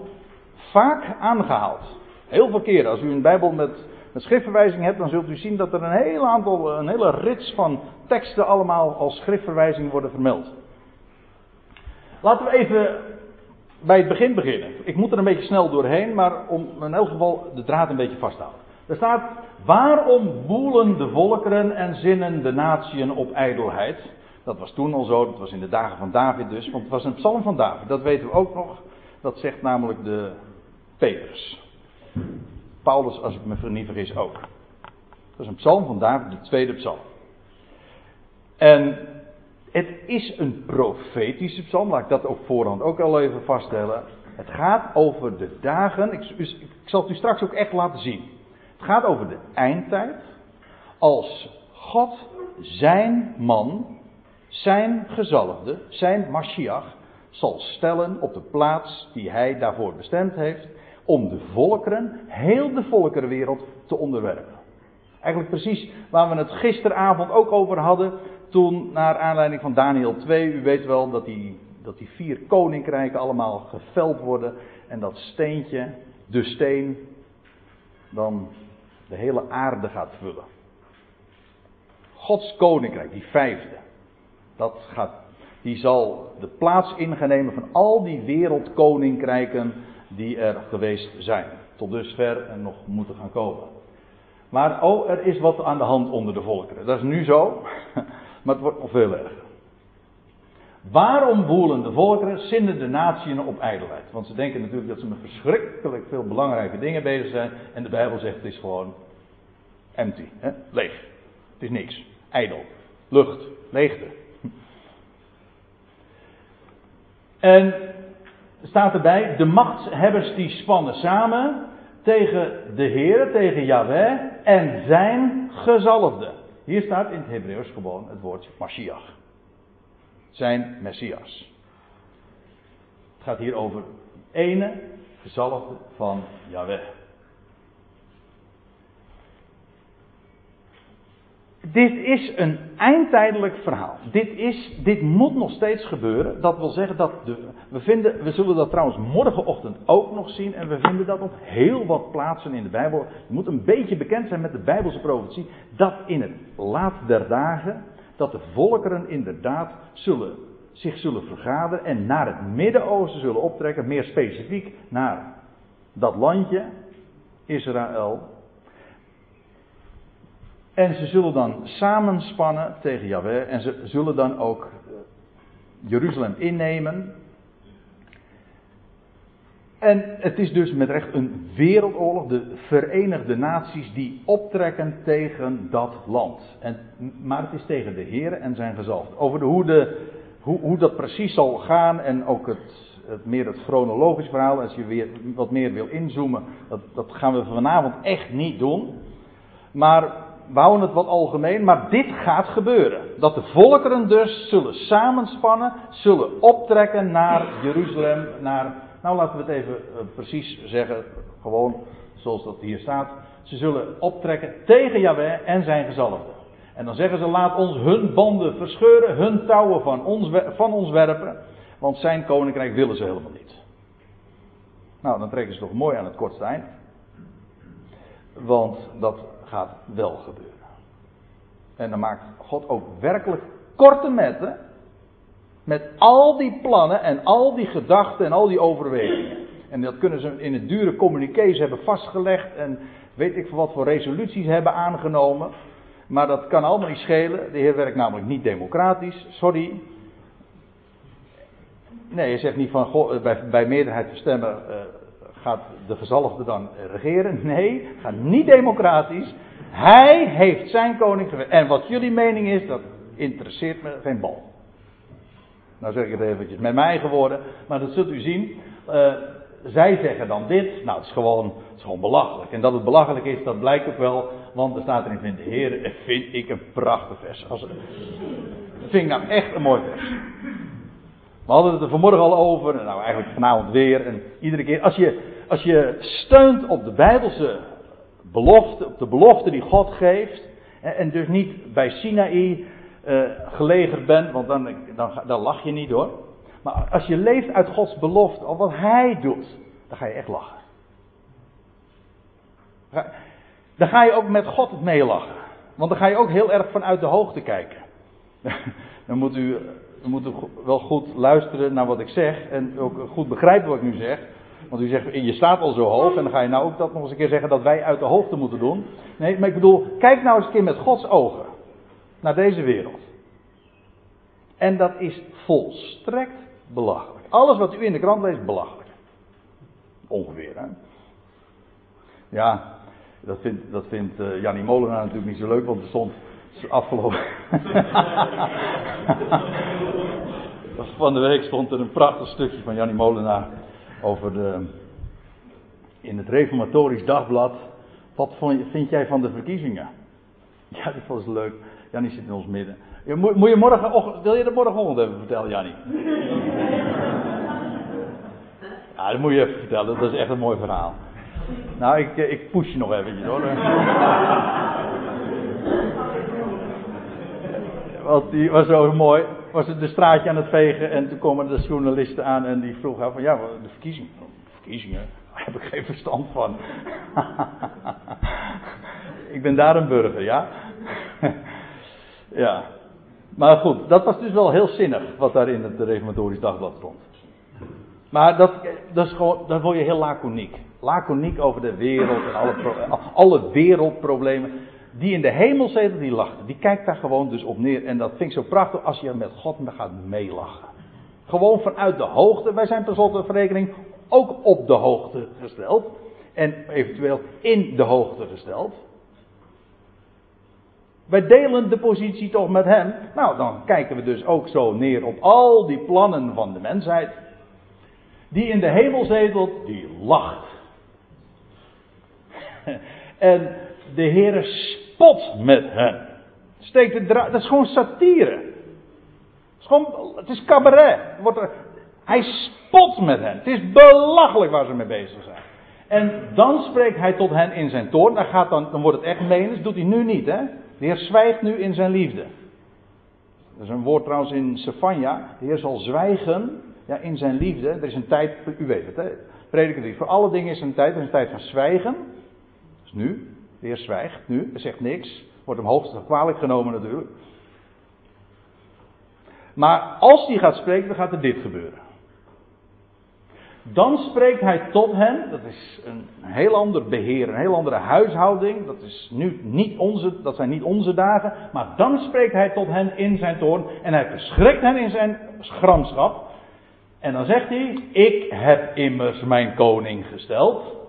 vaak aangehaald. Heel veel keren. Als u een Bijbel met, met schriftverwijzing hebt, dan zult u zien dat er een heel aantal, een hele rits van teksten allemaal als schriftverwijzing worden vermeld. Laten we even bij het begin beginnen. Ik moet er een beetje snel doorheen, maar om in elk geval de draad een beetje vast te houden. Er staat, waarom woelen de volkeren en zinnen de natieën op ijdelheid? Dat was toen al zo, dat was in de dagen van David dus, want het was een psalm van David, dat weten we ook nog. Dat zegt namelijk de Petrus. Paulus, als ik me niet vergis, ook. Dat is een psalm van David, de tweede psalm. En het is een profetische psalm, laat ik dat ook voorhand ook al even vaststellen. Het gaat over de dagen, ik, ik, zal het u straks ook echt laten zien. Het gaat over de eindtijd. Als God zijn man, zijn gezalfde, zijn Mashiach, zal stellen op de plaats die hij daarvoor bestemd heeft, om de volkeren, heel de volkerenwereld, te onderwerpen. Eigenlijk precies waar we het gisteravond ook over hadden, toen, naar aanleiding van Daniel 2, u weet wel dat die, dat die vier koninkrijken allemaal geveld worden. En dat steentje, de steen, dan de hele aarde gaat vullen. Gods koninkrijk, die vijfde, dat gaat, die zal de plaats ingenemen van al die wereldkoninkrijken die er geweest zijn. Tot dusver en nog moeten gaan komen. Maar oh, er is wat aan de hand onder de volkeren. Dat is nu zo. Maar het wordt nog veel erger. Waarom woelen de volkeren, zinnen de natieën op ijdelheid? Want ze denken natuurlijk dat ze met verschrikkelijk veel belangrijke dingen bezig zijn. En de Bijbel zegt het is gewoon empty, hè? leeg. Het is niks. Ijdel. Lucht. Leegte. En staat erbij, de machtshebbers die spannen samen tegen de Heer, tegen Yahweh en zijn gezalfde. Hier staat in het Hebreeuws gewoon het woord Mashiach. Zijn Messias. Het gaat hier over ene gezalfde van Yahweh. Dit is een eindtijdelijk verhaal. Dit, is, dit moet nog steeds gebeuren. Dat wil zeggen dat de, we, vinden, we zullen dat trouwens morgenochtend ook nog zien. En we vinden dat op heel wat plaatsen in de Bijbel. Je moet een beetje bekend zijn met de Bijbelse profetie. Dat in het laat der dagen. Dat de volkeren inderdaad zullen, zich zullen vergaderen. En naar het Midden-Oosten zullen optrekken. Meer specifiek naar dat landje. Israël. En ze zullen dan samenspannen tegen Yahweh en ze zullen dan ook eh, Jeruzalem innemen. En het is dus met recht een wereldoorlog, de Verenigde Naties die optrekken tegen dat land. En, maar het is tegen de Heer en zijn gezalfd. Over de, hoe, de, hoe, hoe dat precies zal gaan en ook het, het, meer het chronologisch verhaal, als je weer wat meer wil inzoomen, dat, dat gaan we vanavond echt niet doen. Maar we houden het wat algemeen, maar dit gaat gebeuren. Dat de volkeren dus zullen samenspannen, zullen optrekken naar Jeruzalem, naar, nou laten we het even uh, precies zeggen, gewoon zoals dat hier staat. Ze zullen optrekken tegen Yahweh en zijn gezalfde. En dan zeggen ze, laat ons hun banden verscheuren, hun touwen van ons, van ons werpen, want zijn koninkrijk willen ze helemaal niet. Nou, dan trekken ze toch mooi aan het kortste eind. Want dat gaat wel gebeuren. En dan maakt God ook werkelijk korte metten met al die plannen en al die gedachten en al die overwegingen. En dat kunnen ze in het dure communiqués hebben vastgelegd en weet ik wat voor resoluties hebben aangenomen. Maar dat kan allemaal niet schelen. De Heer werkt namelijk niet democratisch. Sorry. Nee, je zegt niet van goh, bij, bij meerderheid van stemmen uh, gaat de gezalfde dan regeren. Nee, gaat niet democratisch. Hij heeft zijn koning. En wat jullie mening is, dat interesseert me geen bal. Nou zeg ik het eventjes met mijn eigen woorden, maar dat zult u zien. Uh, zij zeggen dan dit. Nou, het is, gewoon, het gewoon belachelijk. En dat het belachelijk is, dat blijkt ook wel. Want er staat erin: Vind Heer, vind ik een prachtig vers. Als, dat vind ik nou echt een mooi vers. We hadden het er vanmorgen al over. En nou, eigenlijk vanavond weer. En iedere keer. Als je, als je steunt op de Bijbelse belofte. Op de belofte die God geeft. En, dus niet bij Sinaï uh, gelegerd bent. Want dan, dan, dan lach je niet hoor. Maar als je leeft uit Gods belofte, of wat Hij doet, dan ga je echt lachen. Dan ga je ook met God meelachen. Want dan ga je ook heel erg vanuit de hoogte kijken. Dan moet u, dan moet u wel goed luisteren naar wat ik zeg. En ook goed begrijpen wat ik nu zeg. Want u zegt, je staat al zo hoog. En dan ga je nou ook dat nog eens een keer zeggen dat wij uit de hoogte moeten doen. Nee, maar ik bedoel, kijk nou eens een keer met Gods ogen. Naar deze wereld. En dat is volstrekt belachelijk. Alles wat u in de krant leest, belachelijk. Ongeveer, hè? Ja, dat vindt, dat vindt uh, Jannie Molenaar natuurlijk niet zo leuk, want er stond afgelopen. van de week stond er een prachtig stukje van Jannie Molenaar over de. in het Reformatorisch Dagblad. Wat vind jij van de verkiezingen? Ja, dat was leuk. Jannie zit in ons midden. Moet, moet je morgen, wil je dat morgenochtend even vertellen, Jannie? Ja, dat moet je even vertellen. Dat is echt een mooi verhaal. Nou, ik, eh, ik push je nog eventjes hoor. Want die was zo mooi. Was het de straatje aan het vegen en toen komen de journalisten aan en die vroegen van ja, de verkiezingen. Verkiezingen? Daar heb ik geen verstand van. ik ben daar een burger, ja. Ja. Maar goed, dat was dus wel heel zinnig wat daar in het Reformatorisch Dagblad stond. Maar dat, dat is gewoon, dan word je heel laconiek. Laconiek over de wereld en alle, alle wereldproblemen. Die in de hemel zitten, die lacht. Die kijkt daar gewoon dus op neer. En dat vind ik zo prachtig als je met God gaat meelachen. Gewoon vanuit de hoogte. Wij zijn per slot verrekening ook op de hoogte gesteld. En eventueel in de hoogte gesteld. Wij delen de positie toch met hem. Nou, dan kijken we dus ook zo neer op al die plannen van de mensheid. Die in de hemel zetelt, die lacht. en de Heere spot met hen. Steekt de draad. Dat is gewoon satire. Het is, het cabaret. Wordt hij spot met hen. Het is belachelijk waar ze mee bezig zijn. En dan spreekt hij tot hen in zijn toorn. Dan, gaat dan, dan wordt het echt menens. Doet hij nu niet, hè? De Heer zwijgt nu in zijn liefde. Dat is een woord trouwens in Sefania. De Heer zal zwijgen ja, in zijn liefde. Er is een tijd, u weet het, hè? Prediker. Voor alle dingen is een tijd. Er is een tijd van zwijgen. Dat is nu. De Heer zwijgt nu. Hij zegt niks. Wordt hem hoogst kwalijk genomen natuurlijk. Maar als hij gaat spreken, dan gaat er dit gebeuren. Dan spreekt hij tot hen. Dat is een heel ander beheer, een heel andere huishouding. Dat, is nu niet onze, dat zijn niet onze dagen. Maar dan spreekt hij tot hen in zijn toorn. En hij verschrikt hen in zijn gramschap. En dan zegt hij: Ik heb immers mijn koning gesteld.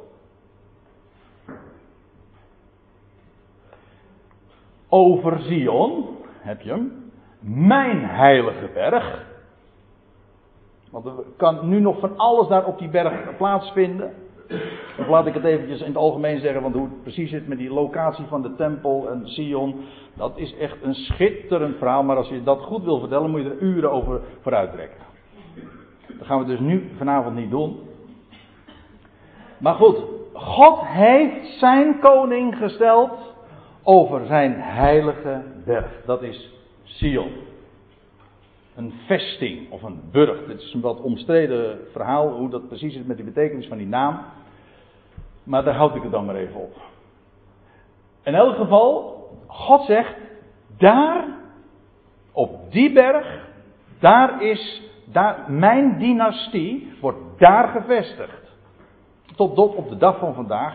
Over Zion, heb je hem, mijn heilige berg. Want er kan nu nog van alles daar op die berg plaatsvinden. Of laat ik het eventjes in het algemeen zeggen, want hoe het precies zit met die locatie van de tempel en Sion. Dat is echt een schitterend verhaal, maar als je dat goed wil vertellen, moet je er uren over vooruit trekken. Dat gaan we dus nu vanavond niet doen. Maar goed, God heeft zijn koning gesteld over zijn heilige berg. Dat is Sion een vesting of een burcht. Het is een wat omstreden verhaal hoe dat precies is met die betekenis van die naam. Maar daar houd ik het dan maar even op. In elk geval, God zegt, daar, op die berg, daar is, daar, mijn dynastie wordt daar gevestigd. Tot op de dag van vandaag,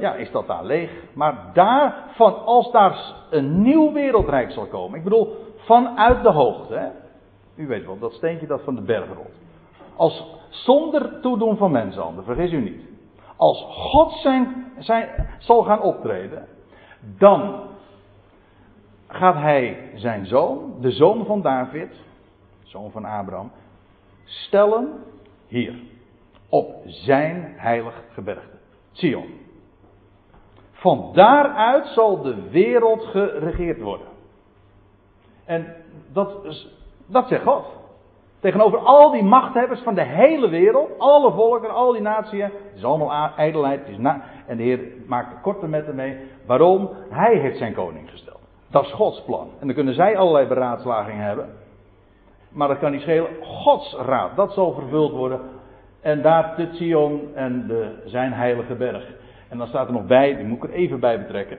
ja, is dat daar leeg. Maar daar, van, als daar een nieuw wereldrijk zal komen, ik bedoel, vanuit de hoogte, hè? U weet wel, dat steentje dat van de berg rolt. Als zonder toedoen van mensenhanden, vergis u niet. Als God zijn, zijn, zal gaan optreden, dan gaat hij zijn zoon, de zoon van David, zoon van Abraham, stellen hier. Op zijn heilig gebergte. Sion. Van daaruit zal de wereld geregeerd worden. En dat, dat zegt God. Tegenover al die machthebbers van de hele wereld, alle volken, al die naties. Het is allemaal ijdelheid. En de Heer maakt er korte metten mee. Waarom? Hij heeft zijn koning gesteld. Dat is Gods plan. En dan kunnen zij allerlei beraadslagingen hebben. Maar dat kan niet schelen. Gods raad, dat zal vervuld worden. En daar de Sion en de, zijn heilige berg. En dan staat er nog bij, die moet ik er even bij betrekken.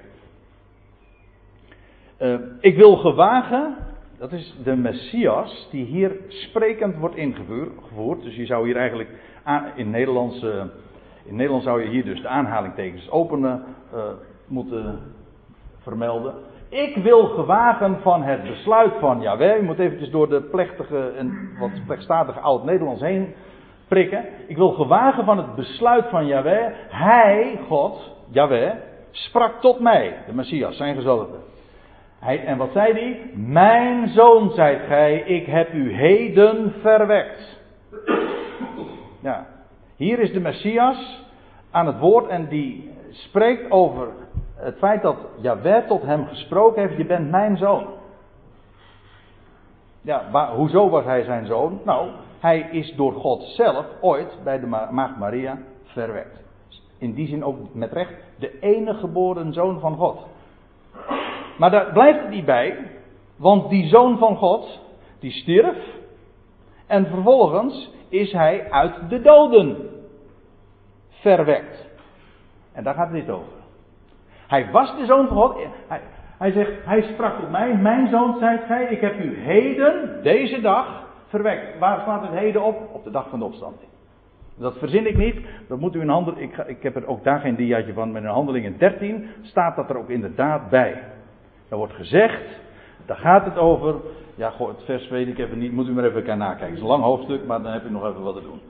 Uh, ik wil gewagen, dat is de Messias, die hier sprekend wordt ingevoerd. Dus je zou hier eigenlijk in Nederlands, uh, in Nederland zou je hier dus de aanhalingtekens openen uh, moeten vermelden. Ik wil gewagen van het besluit van Jaweh. Je moet eventjes door de plechtige en wat plechtstatige oud-Nederlands heen prikken. Ik wil gewagen van het besluit van Yahweh. Hij, God, Yahweh, sprak tot mij, de Messias, zijn gezalfde. Hij, en wat zei hij? Mijn zoon, zijt gij, ik heb u heden verwekt. Ja, hier is de Messias aan het woord en die spreekt over het feit dat Yahweh tot hem gesproken heeft, je bent mijn zoon. Ja, hoezo was hij zijn zoon? Nou, hij is door God zelf ooit bij de maagd Maria verwekt. In die zin ook met recht de enige geboren zoon van God. Maar daar blijft het niet bij, want die zoon van God, die stierf en vervolgens is hij uit de doden verwekt. En daar gaat het niet over. Hij was de zoon van God. Hij, hij zegt, hij sprak tot mij, mijn zoon zijt gij, ik heb u heden, deze dag, verwekt. Waar staat het heden op? Op de dag van de opstanding. Dat verzin ik niet. Dat moet u in handel. Ik, ik heb er ook daar geen diaatje van. Maar in handelingen 13 staat dat er ook inderdaad bij. Er wordt gezegd. Daar gaat het over. Ja, goh, het vers weet ik even niet. Moet u maar even gaan nakijken. Het is een lang hoofdstuk, maar dan heb u nog even wat te doen.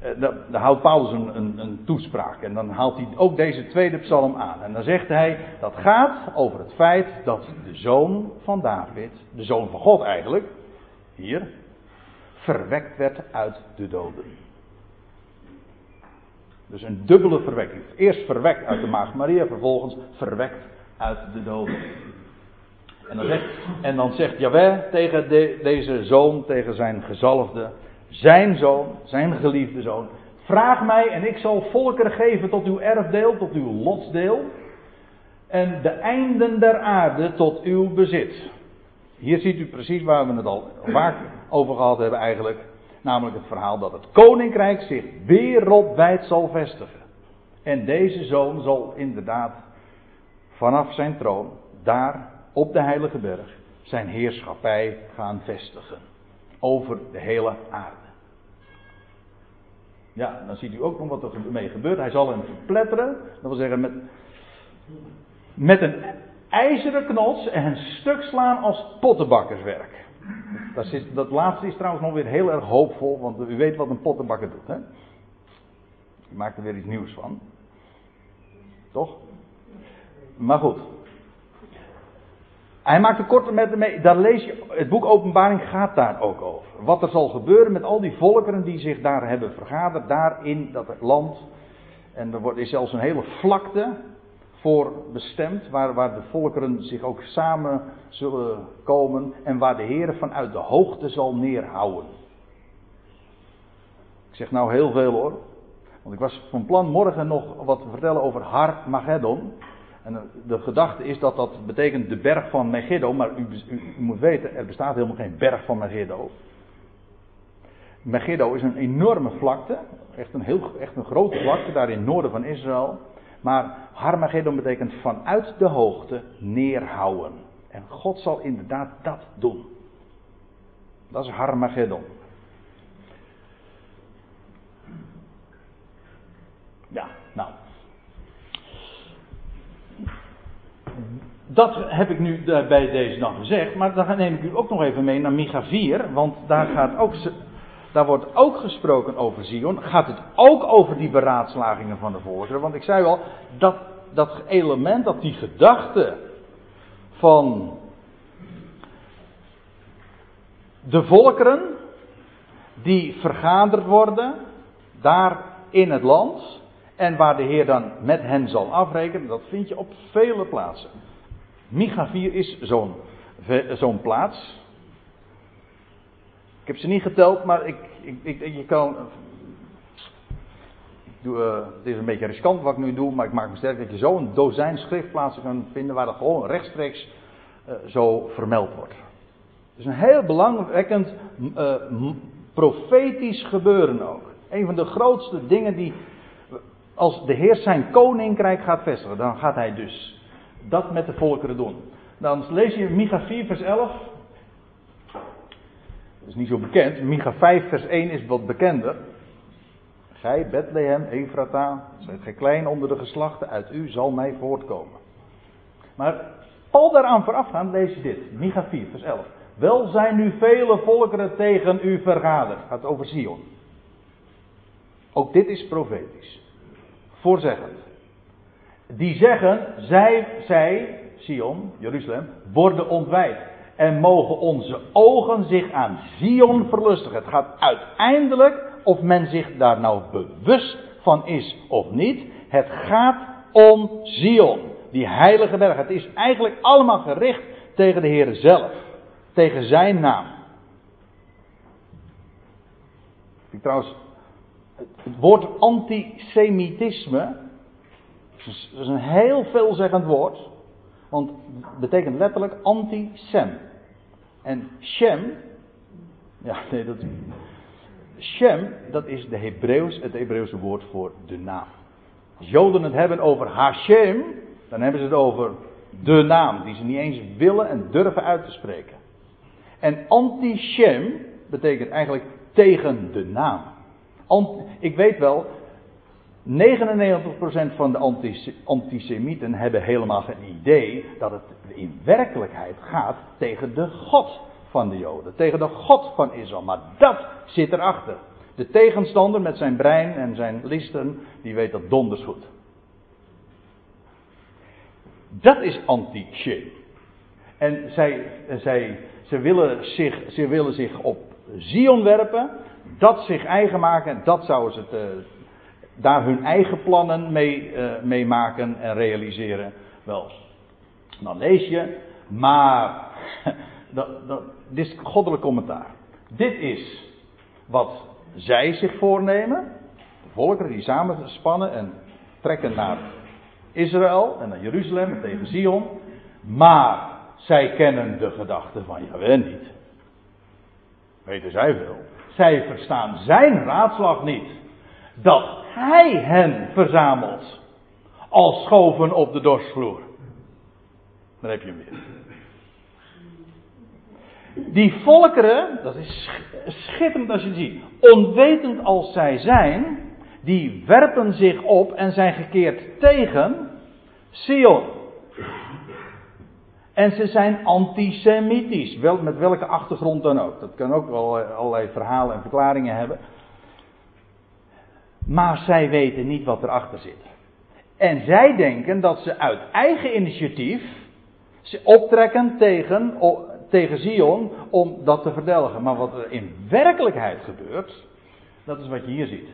Eh, dan houdt Paulus een, een, een, toespraak en dan haalt hij ook deze tweede psalm aan. En dan zegt hij, dat gaat over het feit dat de zoon van David, de zoon van God eigenlijk, hier, verwekt werd uit de doden. Dus een dubbele verwekking. Eerst verwekt uit de maagd Maria, vervolgens verwekt uit de doden. En dan zegt, en dan zegt tegen deze zoon, tegen zijn gezalfde, zijn zoon, zijn geliefde zoon, vraag mij en ik zal volkeren geven tot uw erfdeel, tot uw lotsdeel, en de einden der aarde tot uw bezit. Hier ziet u precies waar we het al vaak over gehad hebben eigenlijk. Namelijk het verhaal dat het koninkrijk zich wereldwijd zal vestigen. En deze zoon zal inderdaad vanaf zijn troon, daar op de heilige berg, zijn heerschappij gaan vestigen. Over de hele aarde. Ja, dan ziet u ook nog wat er mee gebeurt. Hij zal hem verpletteren. Dat wil zeggen met, met een ijzeren knots en stuk slaan als pottenbakkerswerk. Dat, is, dat laatste is trouwens nog weer heel erg hoopvol, want u weet wat een pottenbakker doet. Hè? Je maakt er weer iets nieuws van. Toch? Maar goed. Hij maakt een korte met mee. Daar lees je. Het boek Openbaring gaat daar ook over. Wat er zal gebeuren met al die volkeren die zich daar hebben vergaderd. Daar in dat land. En er wordt, is zelfs een hele vlakte voor bestemd, waar, waar de volkeren zich ook samen zullen komen en waar de Heer vanuit de hoogte zal neerhouden. Ik zeg nou heel veel hoor, want ik was van plan morgen nog wat te vertellen over Har-Mageddon. En de gedachte is dat dat betekent de berg van Megiddo, maar u, u, moet weten, er bestaat helemaal geen berg van Megiddo. Megiddo is een enorme vlakte, echt een, heel, echt een grote vlakte daar in het noorden van Israël. Maar Harmagedon betekent vanuit de hoogte neerhouden. En God zal inderdaad dat doen. Dat is Harmagedon. Ja, Dat heb ik nu bij deze dag gezegd, maar dan neem ik u ook nog even mee naar Micha 4, want daar, gaat ook, daar wordt ook gesproken over Zion. Gaat het ook over die beraadslagingen van de volkeren? Want ik zei wel, dat, dat element, dat die gedachte van de volkeren die vergaderd worden, daar in het land, en waar de Heer dan met hen zal afrekenen, dat vind je op vele plaatsen. Micha 4 is zo'n zo'n plaats. Ik heb ze niet geteld, maar ik, ik, ik, je kan. Ik uh, het is een beetje riskant wat ik nu doe, maar ik maak me sterk dat je zo een dozijn schriftplaatsen kan vinden waar dat gewoon rechtstreeks uh, zo vermeld wordt. Het is een heel belangwekkend uh, profetisch gebeuren ook. Een van de grootste dingen die als de Heer zijn koninkrijk gaat vestigen, dan gaat hij dus dat met de volkeren doen. Dan lees je Micha 4 vers 11. Dat is niet zo bekend. Micha 5 vers 1 is wat bekender. Gij, Bethlehem, Efrata, zijt gij klein onder de geslachten, uit u zal mij voortkomen. Maar al daaraan voorafgaand lees je dit. Micha 4 vers 11. Wel zijn nu vele volkeren tegen u vergaderd. Gaat over Sion. Ook dit is profetisch voorzeggend. Die zeggen, zij, zij, Sion, Jeruzalem, worden ontwijd. En mogen onze ogen zich aan Sion verlustigen. Het gaat uiteindelijk, of men zich daar nou bewust van is of niet, het gaat om Zion, die heilige berg. Het is eigenlijk allemaal gericht tegen de Heer zelf, tegen zijn naam. Ik trouwens het woord antisemitisme is een heel veelzeggend woord. Want het betekent letterlijk anti-sem. En Shem, ja, nee, dat Shem, dat is de Hebreeuws, het Hebreeuwse woord voor de naam. Als Joden het hebben over Hashem, dan hebben ze het over de naam, die ze niet eens willen en durven uit te spreken. En anti-Shem betekent eigenlijk tegen de naam ik weet wel, 99% van de antisemieten hebben helemaal geen idee dat het in werkelijkheid gaat tegen de God van de Joden, tegen de God van Israël. Maar dat zit erachter. De tegenstander met zijn brein en zijn listen, die weet dat donders goed. Dat is anti En zij, zij, ze, willen zich, ze willen zich op Zion werpen dat zich eigen maken, dat zouden ze uh, daar hun eigen plannen mee, uh, mee maken en realiseren. Wel, dan lees je, maar, dat, dat, dit is goddelijk commentaar. Dit is wat zij zich voornemen, de volkeren die samen spannen en trekken naar Israël en naar Jeruzalem en tegen Zion, maar zij kennen de gedachten van Jawel niet. Weten zij veel. Zij verstaan zijn raadslag niet. Dat hij hen verzamelt. Als schoven op de dorsvloer. Dan heb je hem weer. Die volkeren, dat is schitterend als je het ziet. Onwetend als zij zijn, die werpen zich op en zijn gekeerd tegen Sion. En ze zijn antisemitisch. Wel, met welke achtergrond dan ook. Dat kan ook wel eh, allerlei verhalen en verklaringen hebben. Maar zij weten niet wat erachter zit. En zij denken dat ze uit eigen initiatief optrekken tegen, tegen Zion om dat te verdelgen. Maar wat er in werkelijkheid gebeurt, dat is wat je hier ziet.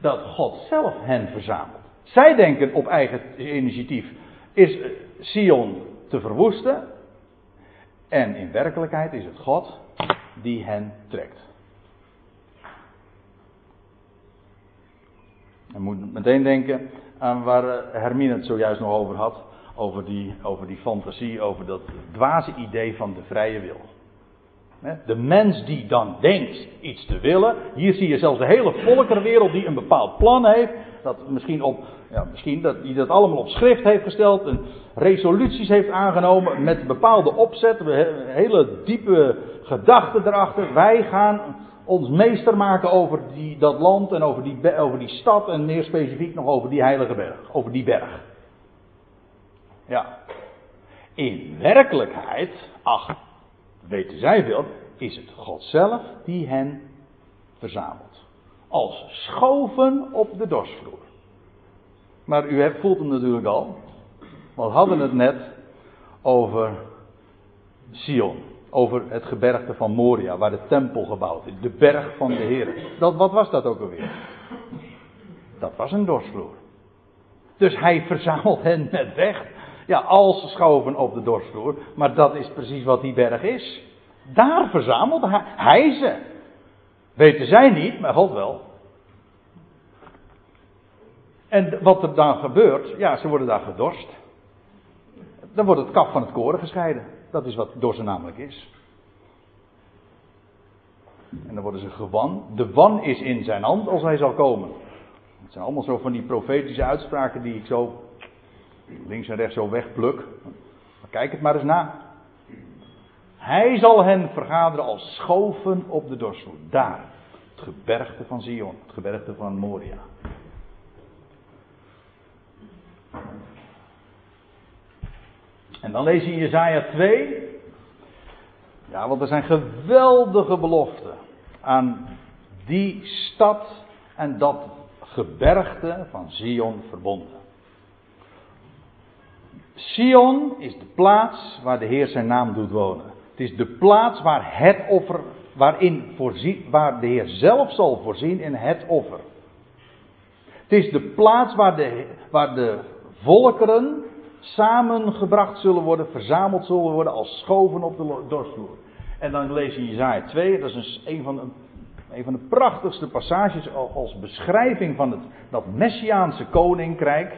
Dat God zelf hen verzamelt. Zij denken op eigen initiatief is eh, Sion te verwoesten. En in werkelijkheid is het God die hen trekt. Je moet meteen denken aan waar eh, Hermine het zojuist nog over had. Over die, over die fantasie, over dat dwaze idee van de vrije wil. De mens die dan denkt iets te willen. Hier zie je zelfs de hele volkerenwereld die een bepaald plan heeft. Dat misschien, op, ja, misschien dat die dat allemaal op schrift heeft gesteld. En resoluties heeft aangenomen met bepaalde opzet. Hele diepe gedachten erachter. Wij gaan ons meester maken over die, dat land en over die, over die stad. En meer specifiek nog over die heilige berg. Over die berg. Ja. In werkelijkheid, ach, weten zij veel, is het God zelf die hen verzamelt. Als schoven op de dorsvloer. Maar u voelt hem natuurlijk al. We hadden het net over Sion. Over het gebergte van Moria, waar de tempel gebouwd is. De berg van de Heer. Dat, wat was dat ook alweer? Dat was een dorsvloer. Dus hij verzamelt hen met weg. Ja, als schoven op de dorsvloer. Maar dat is precies wat die berg is. Daar verzamelt hij, ze. Weten zij niet, maar God wel. En wat er dan gebeurt, ja, ze worden daar gedorst. Dan wordt het kaf van het koren gescheiden. Dat is wat dorsen namelijk is. En dan worden ze gewan. De wan is in zijn hand als hij zal komen. Het zijn allemaal zo van die profetische uitspraken die ik zo links en rechts zo wegpluk. Maar kijk het maar eens na. Hij zal hen vergaderen als schoven op de dorsvloer. Daar, het gebergte van Zion, het gebergte van Moria. En dan lees je in Jezaja 2. Ja, want er zijn geweldige beloften aan die stad en dat gebergte van Zion verbonden. Sion is de plaats waar de Heer zijn naam doet wonen. Het is de plaats waar het offer, waarin voorzie, waar de Heer zelf zal voorzien in het offer. Het is de plaats waar de, waar de volkeren samengebracht zullen worden, verzameld zullen worden als schoven op de dorsvloer. En dan lees je Jezaja 2, dat is een, van de, een van de prachtigste passages als beschrijving van het, dat Messiaanse koninkrijk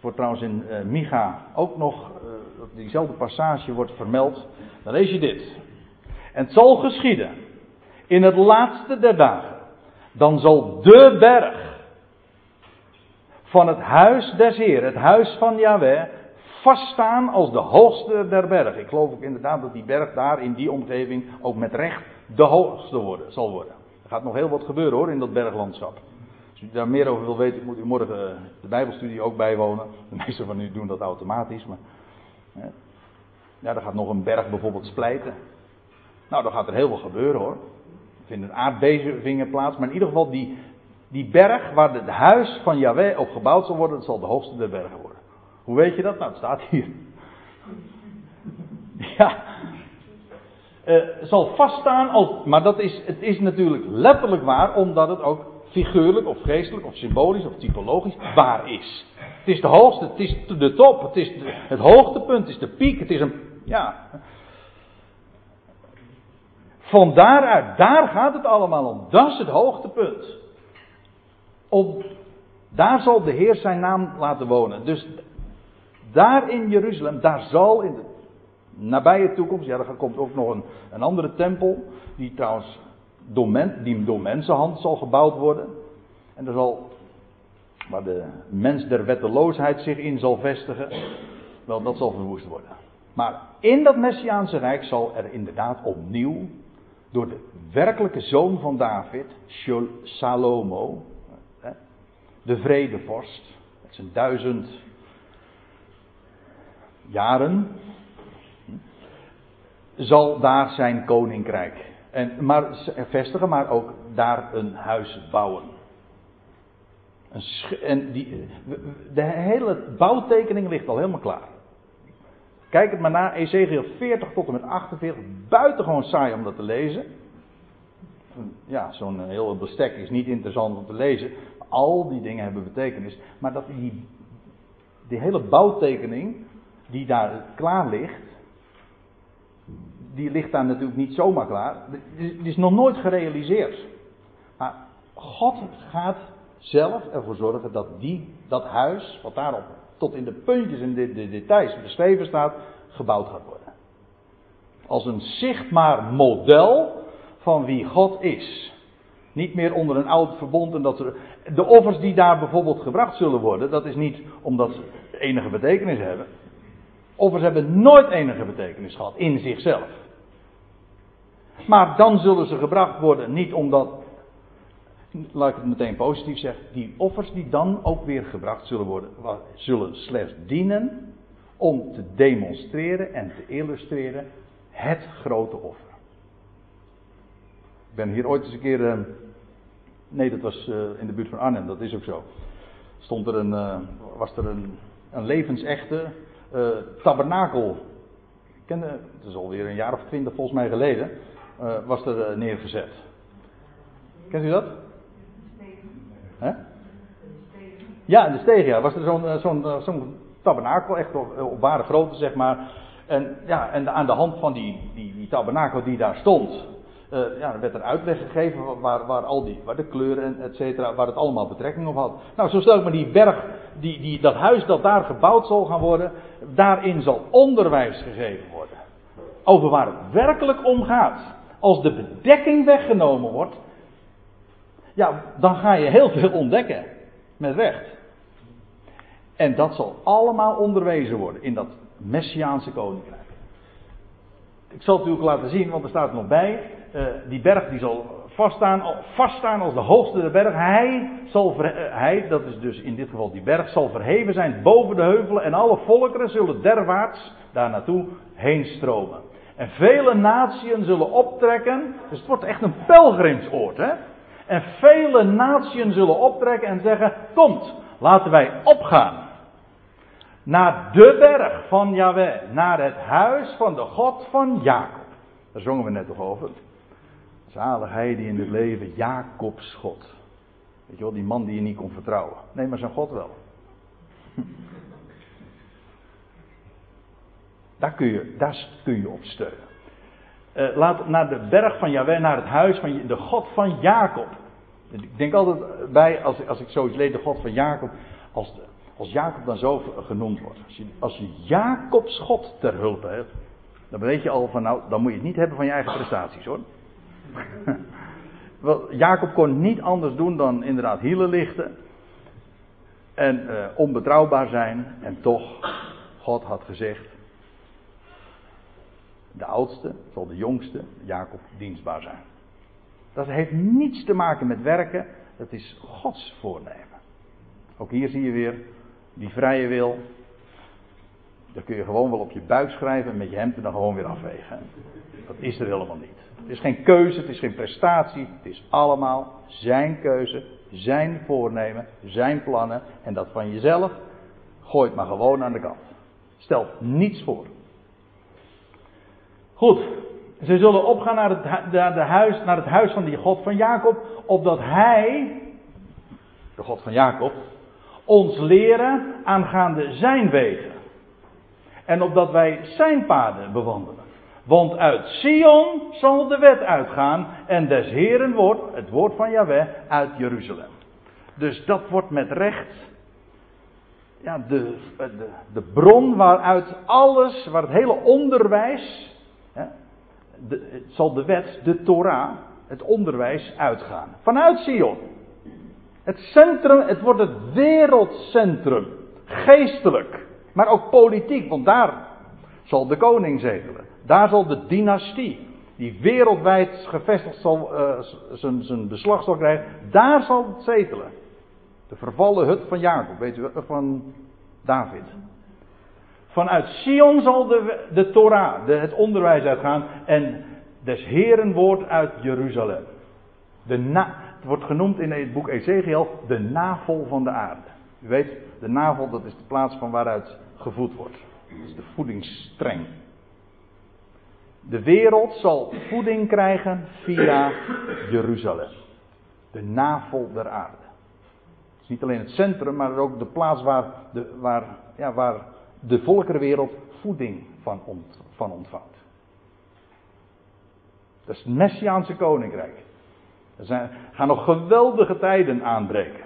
wordt trouwens in uh, Micha ook nog, uh, diezelfde passage wordt vermeld. Dan lees je dit. En het zal geschieden in het laatste der dagen. Dan zal de berg van het huis des Heer, het huis van Yahweh, vaststaan als de hoogste der bergen. Ik geloof ook inderdaad dat die berg daar in die omgeving ook met recht de hoogste worden, zal worden. Er gaat nog heel wat gebeuren hoor in dat berglandschap u daar meer over wil weten, moet u morgen eh, de Bijbelstudie ook bijwonen. De meeste van u doen dat automatisch, maar. Ja, dan gaat nog een berg bijvoorbeeld splijten. Nou, dan gaat er heel veel gebeuren hoor. Er vinden aardbevingen plaats, maar in ieder geval die, die berg waar het huis van Yahweh op gebouwd zal worden, dat zal de hoogste der bergen worden. Hoe weet je dat? Nou, het staat hier. Ja. Uh, zal vaststaan als. Maar dat is, het is natuurlijk letterlijk waar, omdat het ook figuurlijk of geestelijk of symbolisch of typologisch waar is. Het is de hoogste, het is de top, het is het hoogtepunt, het is de piek, het is een, ja. Van daaruit, daar gaat het allemaal om. Dat is het hoogtepunt. Om, daar zal de Heer zijn naam laten wonen. Dus daar in Jeruzalem, daar zal in de nabije toekomst, ja, er komt ook nog een, een andere tempel, die trouwens door mensenhand zal gebouwd worden. En er zal, waar de mens der wetteloosheid zich in zal vestigen, wel dat zal verwoest worden. Maar in dat Messiaanse Rijk zal er inderdaad opnieuw, door de werkelijke zoon van David, Salomo, de vredevorst, met zijn duizend jaren, zal daar zijn koninkrijk en, maar vestigen, maar ook daar een huis bouwen. En die, de hele bouwtekening ligt al helemaal klaar. Kijk het maar na, Ezekiel 40 tot en met 48, buitengewoon saai om dat te lezen. Ja, zo'n heel bestek is niet interessant om te lezen. Al die dingen hebben betekenis. Maar dat die, die hele bouwtekening die daar klaar ligt, die ligt daar natuurlijk niet zomaar klaar. Het is nog nooit gerealiseerd. Maar God gaat zelf ervoor zorgen dat die, dat huis, wat daarop tot in de puntjes en de, de details beschreven staat, gebouwd gaat worden. Als een zichtbaar model van wie God is. Niet meer onder een oud verbond en dat er, de offers die daar bijvoorbeeld gebracht zullen worden, dat is niet omdat ze enige betekenis hebben. Offers hebben nooit enige betekenis gehad in zichzelf. Maar dan zullen ze gebracht worden niet omdat, laat ik het meteen positief zeggen, die offers die dan ook weer gebracht zullen worden, zullen slechts dienen om te demonstreren en te illustreren het grote offer. Ik ben hier ooit eens een keer. Nee, dat was uh, in de buurt van Arnhem, dat is ook zo. Stond er een, uh, was er een, een levensechte tabernakel. Ik kende, het is alweer een jaar of twintig volgens mij geleden. was er neergezet. Kent u dat? Hè? Ja, in de steeg, ja. Was er zo'n tabernakel, echt op, op ware grootte, zeg maar. En, ja, en aan de hand van die, die, die tabernakel die daar stond, uh, ja, werd er uitleg gegeven waar, waar al die, waar de kleuren en et cetera, waar het allemaal betrekking op had. Nou, zo stel ik me die berg, die, die, dat huis dat daar gebouwd zal gaan worden, daarin zal onderwijs gegeven worden. Over waar het werkelijk om gaat. Als de bedekking weggenomen wordt, ja, dan ga je heel veel ontdekken. Met recht. En dat zal allemaal onderwezen worden in dat Messiaanse koninkrijk. Ik zal het u ook laten zien, want er staat nog bij. Uh, die berg die zal vaststaan, als de hoogste der berg. Hij, zal uh, hij, dat is dus in dit geval die berg, zal verheven zijn boven de heuvelen. En alle volkeren zullen derwaarts daar naartoe heen stromen. En vele natieën zullen optrekken. Dus het wordt echt een pelgrimsoord. Hè? En vele natieën zullen optrekken en zeggen: Komt, laten wij opgaan naar de berg van Yahweh, naar het huis van de God van Jacob. Daar zongen we net toch over. Zalig hij die in het leven Jacobs God. Weet je wel, die man die je niet kon vertrouwen. Nee, maar zijn God wel. Daar kun je, daar kun je op steunen. Uh, laat naar de berg van Yahweh, naar het huis van de God van Jacob. Ik denk altijd bij, als, als ik zoiets lees, de God van Jacob, als de, als Jacob dan zo genoemd wordt. Als je, als je God ter hulp hebt. Dan weet je al van nou, dan moet je het niet hebben van je eigen prestaties hoor. Jacob kon niet anders doen dan inderdaad hielen lichten. En uh, onbetrouwbaar zijn. En toch, God had gezegd. De oudste zal de jongste, Jacob, dienstbaar zijn. Dat heeft niets te maken met werken. Dat is Gods voornemen. Ook hier zie je weer die vrije wil, dat kun je gewoon wel op je buik schrijven en met je hemd er dan gewoon weer afwegen. Dat is er helemaal niet. Het is geen keuze, het is geen prestatie, het is allemaal zijn keuze, zijn voornemen, zijn plannen en dat van jezelf gooit maar gewoon aan de kant. Stel niets voor. Goed, ze zullen opgaan naar het, naar, de huis, naar het huis van die God van Jacob, opdat hij, de God van Jacob, ons leren aangaande zijn wegen. En opdat wij zijn paden bewandelen. Want uit Sion zal de wet uitgaan en des Heren woord, het woord van Yahweh, uit Jeruzalem. Dus dat wordt met recht ja, de, de, de bron waaruit alles, waar het hele onderwijs, hè, de, zal de wet, de Torah, het onderwijs uitgaan. Vanuit Sion. Het centrum, het wordt het wereldcentrum. Geestelijk. Maar ook politiek, want daar zal de koning zetelen. Daar zal de dynastie, die wereldwijd gevestigd zal, uh, zijn beslag zal krijgen, daar zal het zetelen. De vervallen hut van Jacob, weet u, van David. Vanuit Sion zal de, de Torah, de, het onderwijs uitgaan en des Heren woord uit Jeruzalem. De het wordt genoemd in het boek Ezekiel de navel van de aarde. U weet, de navel dat is de plaats van waaruit gevoed wordt. Dat is de voedingsstreng. De wereld zal voeding krijgen via Jeruzalem. De navel der aarde. Het is niet alleen het centrum, maar ook de plaats waar de, waar, ja, waar de volkerenwereld voeding van, van ontvangt. Dat is het Messiaanse koninkrijk. Er zijn, gaan nog geweldige tijden aanbreken.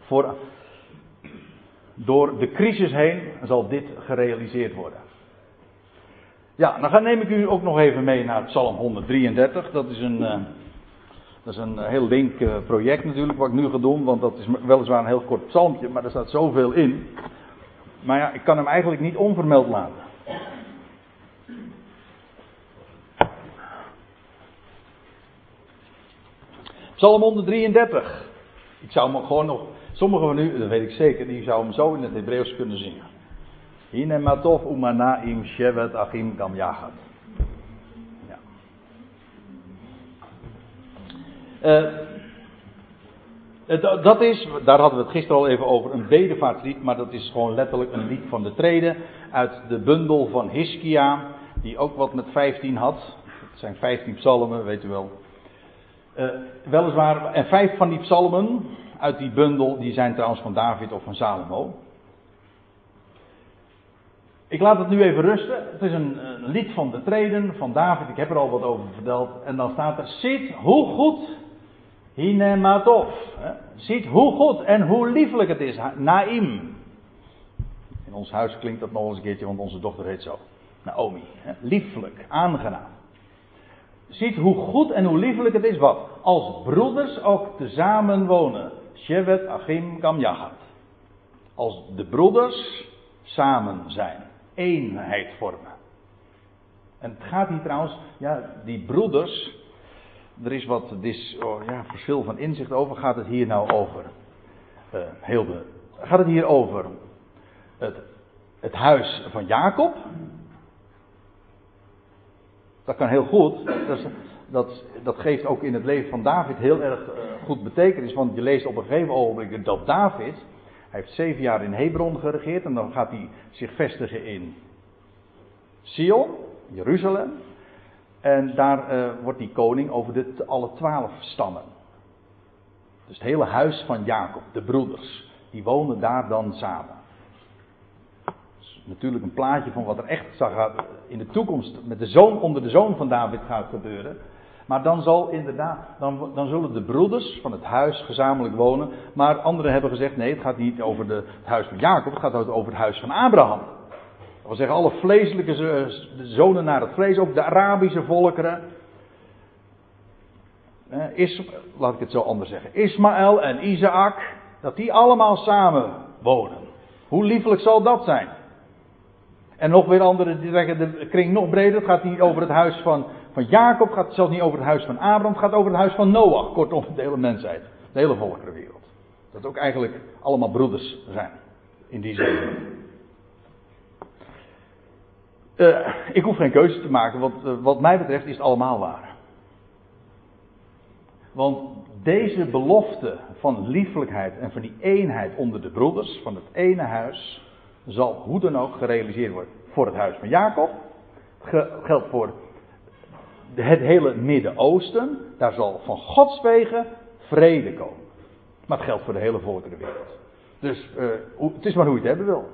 Voor, door de crisis heen zal dit gerealiseerd worden. Ja, dan neem ik u ook nog even mee naar Psalm 133. Dat is een, uh, dat is een heel link uh, project natuurlijk, wat ik nu ga doen. Want dat is weliswaar een heel kort psalmpje, maar er staat zoveel in. Maar ja, ik kan hem eigenlijk niet onvermeld laten. Psalm 133. Ik zou hem gewoon nog, sommigen van u, dat weet ik zeker, die zou hem zo in het Hebreeuws kunnen zingen. Hine matov umanaim shevet achim gam yachat. Ja. Uh, dat is, daar hadden we het gisteren al even over, een bedevaartlied, maar dat is gewoon letterlijk een lied van de treden uit de bundel van Hiskia, die ook wat met 15 had. Het zijn 15 psalmen, weet u wel. Uh, weliswaar, en vijf van die psalmen uit die bundel, die zijn trouwens van David of van Salomo. Ik laat het nu even rusten. Het is een, een, lied van de treden van David. Ik heb er al wat over verteld. En dan staat er: Ziet hoe goed Hinematov. Ziet hoe goed en hoe lieflijk het is. Naim. In ons huis klinkt dat nog eens een keertje, want onze dochter heet zo. Naomi. Hè? Lieflijk, aangenaam. Ziet hoe goed en hoe liefelijk het is wat. Als broeders ook tezamen wonen. Shevet Achim Kamjahat. Als de broeders samen zijn. Eenheid vormen. En het gaat hier trouwens, ja, die broeders. Er is wat dis, oh, ja, verschil van inzicht over. Gaat het hier nou over? Heel de, gaat het hier over het, het huis van Jacob? Dat kan heel goed. Dat, dat, dat, geeft ook in het leven van David heel erg uh, goed betekenis. Want je leest op een gegeven ogenblik dat David. Hij heeft zeven jaar in Hebron geregeerd. En dan gaat hij zich vestigen in Sion, Jeruzalem. En daar uh, wordt hij koning over de, alle twaalf stammen. Dus het hele huis van Jacob, de broeders, die wonen daar dan samen natuurlijk een plaatje van wat er echt gaat in de toekomst met de zoon onder de zoon van David gaat gebeuren. Maar dan zal inderdaad, dan, dan zullen de broeders van het huis gezamenlijk wonen. Maar anderen hebben gezegd, nee, het gaat niet over de, het huis van Jacob, het gaat over het huis van Abraham. Dat wil zeggen, alle vleeselijke zonen naar het vlees, ook de Arabische volkeren. Is, laat ik het zo anders zeggen. Ismaël en Isaac, dat die allemaal samen wonen. Hoe liefelijk zal dat zijn? En nog weer anderen die zeggen de kring nog breder. Het gaat niet over het huis van, van Jacob. Gaat zelfs niet over het huis van Abraham. Het gaat over het huis van Noach. Kortom, de hele mensheid. De hele volkerenwereld. Dat ook eigenlijk allemaal broeders zijn. In die zin. Uh, ik hoef geen keuze te maken, want uh, wat mij betreft is het allemaal waar. Want deze belofte van liefelijkheid en van die eenheid onder de broeders, van het ene huis, zal hoe dan ook gerealiseerd worden voor het huis van Jacob. Geldt voor het hele Midden-Oosten. Daar zal van Gods wegen vrede komen. Maar het geldt voor de hele volkerenwereld. Dus uh, het is maar hoe je het hebben wil.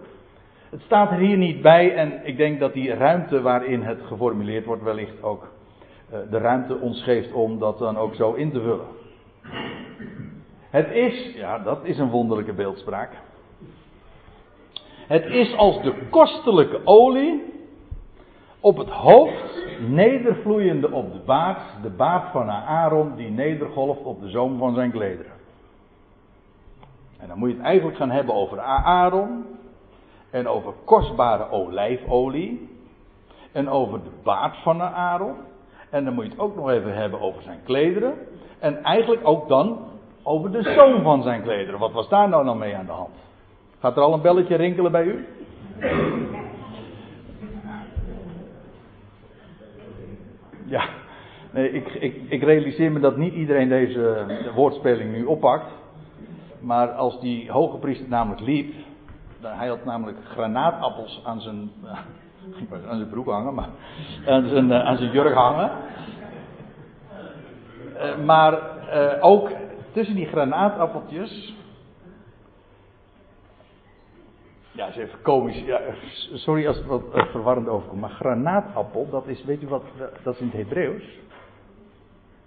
Het staat er hier niet bij en ik denk dat die ruimte waarin het geformuleerd wordt wellicht ook uh, de ruimte ons geeft om dat dan ook zo in te vullen. Het is, ja dat is een wonderlijke beeldspraak. Het is als de kostelijke olie op het hoofd, nedervloeiende op de baard, de baard van Aaron die nedergolft op de zoom van zijn klederen. En dan moet je het eigenlijk gaan hebben over Aaron en over kostbare olijfolie en over de baard van Aaron. En dan moet je het ook nog even hebben over zijn klederen. En eigenlijk ook dan over de zoom van zijn klederen. Wat was daar nou mee aan de hand? Gaat er al een belletje rinkelen bij u? Ja, nee, ik, ik, ik realiseer me dat niet iedereen deze woordspeling nu oppakt. Maar als die hoge priester namelijk liep, hij had namelijk granaatappels aan zijn, aan zijn broek hangen, maar aan zijn, eh, aan zijn jurk hangen. Eh, maar ook tussen die granaatappeltjes Ja, is even komisch. Ja, sorry als het wat verwarrend overkomt. Maar granaatappel, dat is, weet u wat, dat is in het Hebreeuws.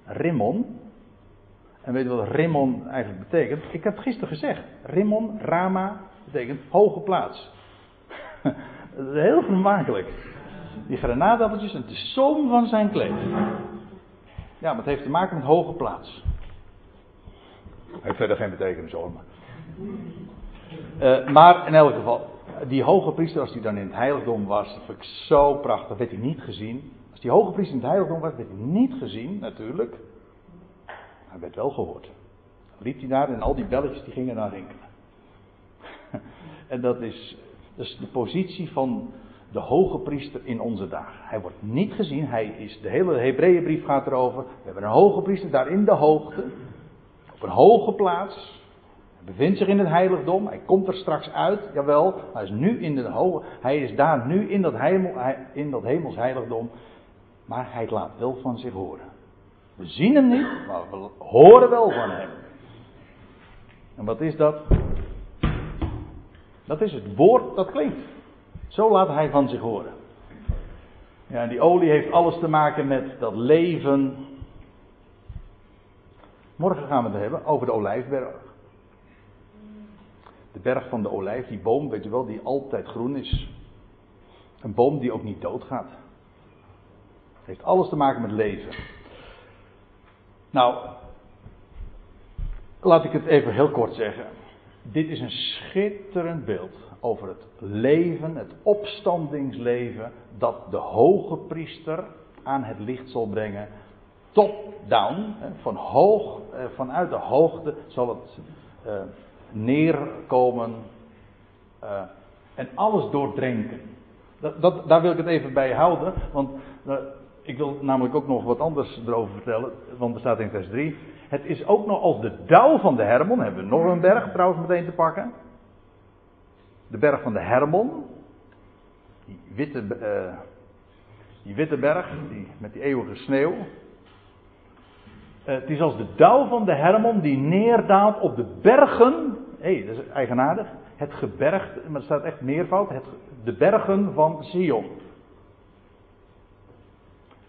Rimmon. En weet u wat Rimmon eigenlijk betekent? Ik heb gisteren gezegd. Rimmon, Rama, betekent hoge plaats. is heel vermakelijk. die granaatappeltjes en de zoom van zijn kleed. Ja, maar het heeft te maken met hoge plaats. Heeft verder geen betekenis hoor. Maar. Uh, maar in elk geval, die hoge priester, als hij dan in het heiligdom was, dat vind ik zo prachtig, werd hij niet gezien. Als die hoge priester in het heiligdom was, werd hij niet gezien, natuurlijk. Hij werd wel gehoord. Dan liep hij daar en al die belletjes die gingen naar rinkelen. en dat is, dat is de positie van de hoge priester in onze dagen. Hij wordt niet gezien, hij is, de hele Hebreeënbrief gaat erover. We hebben een hoge priester daar in de hoogte, op een hoge plaats. Hij bevindt zich in het heiligdom, hij komt er straks uit, jawel, hij is nu in de hoge, hij is daar nu in dat, hemel, in dat hemels heiligdom, maar hij laat wel van zich horen. We zien hem niet, maar we horen wel van hem. En wat is dat? Dat is het woord dat klinkt. Zo laat hij van zich horen. Ja, die olie heeft alles te maken met dat leven. Morgen gaan we het hebben over de olijfberg. De berg van de olijf, die boom, weet je wel, die altijd groen is. Een boom die ook niet doodgaat. Heeft alles te maken met leven. Nou, laat ik het even heel kort zeggen. Dit is een schitterend beeld over het leven, het opstandingsleven, dat de hoge priester aan het licht zal brengen. Top-down, van hoog, eh, vanuit de hoogte zal het eh, neerkomen eh, en alles doordrenken. Dat, dat, daar wil ik het even bij houden, want ik wil namelijk ook nog wat anders erover vertellen, want er staat in vers 3. Het is ook nog als de dauw van de Hermon, hebben we nog een berg trouwens meteen te pakken de berg van de Hermon. Die witte, uh, die witte berg die, met die eeuwige sneeuw. Uh, het is als de dauw van de Hermon die neerdaalt op de bergen. Hé, hey, dat is eigenaardig. Het gebergte, maar er staat echt meervoud. Het, de bergen van Sion.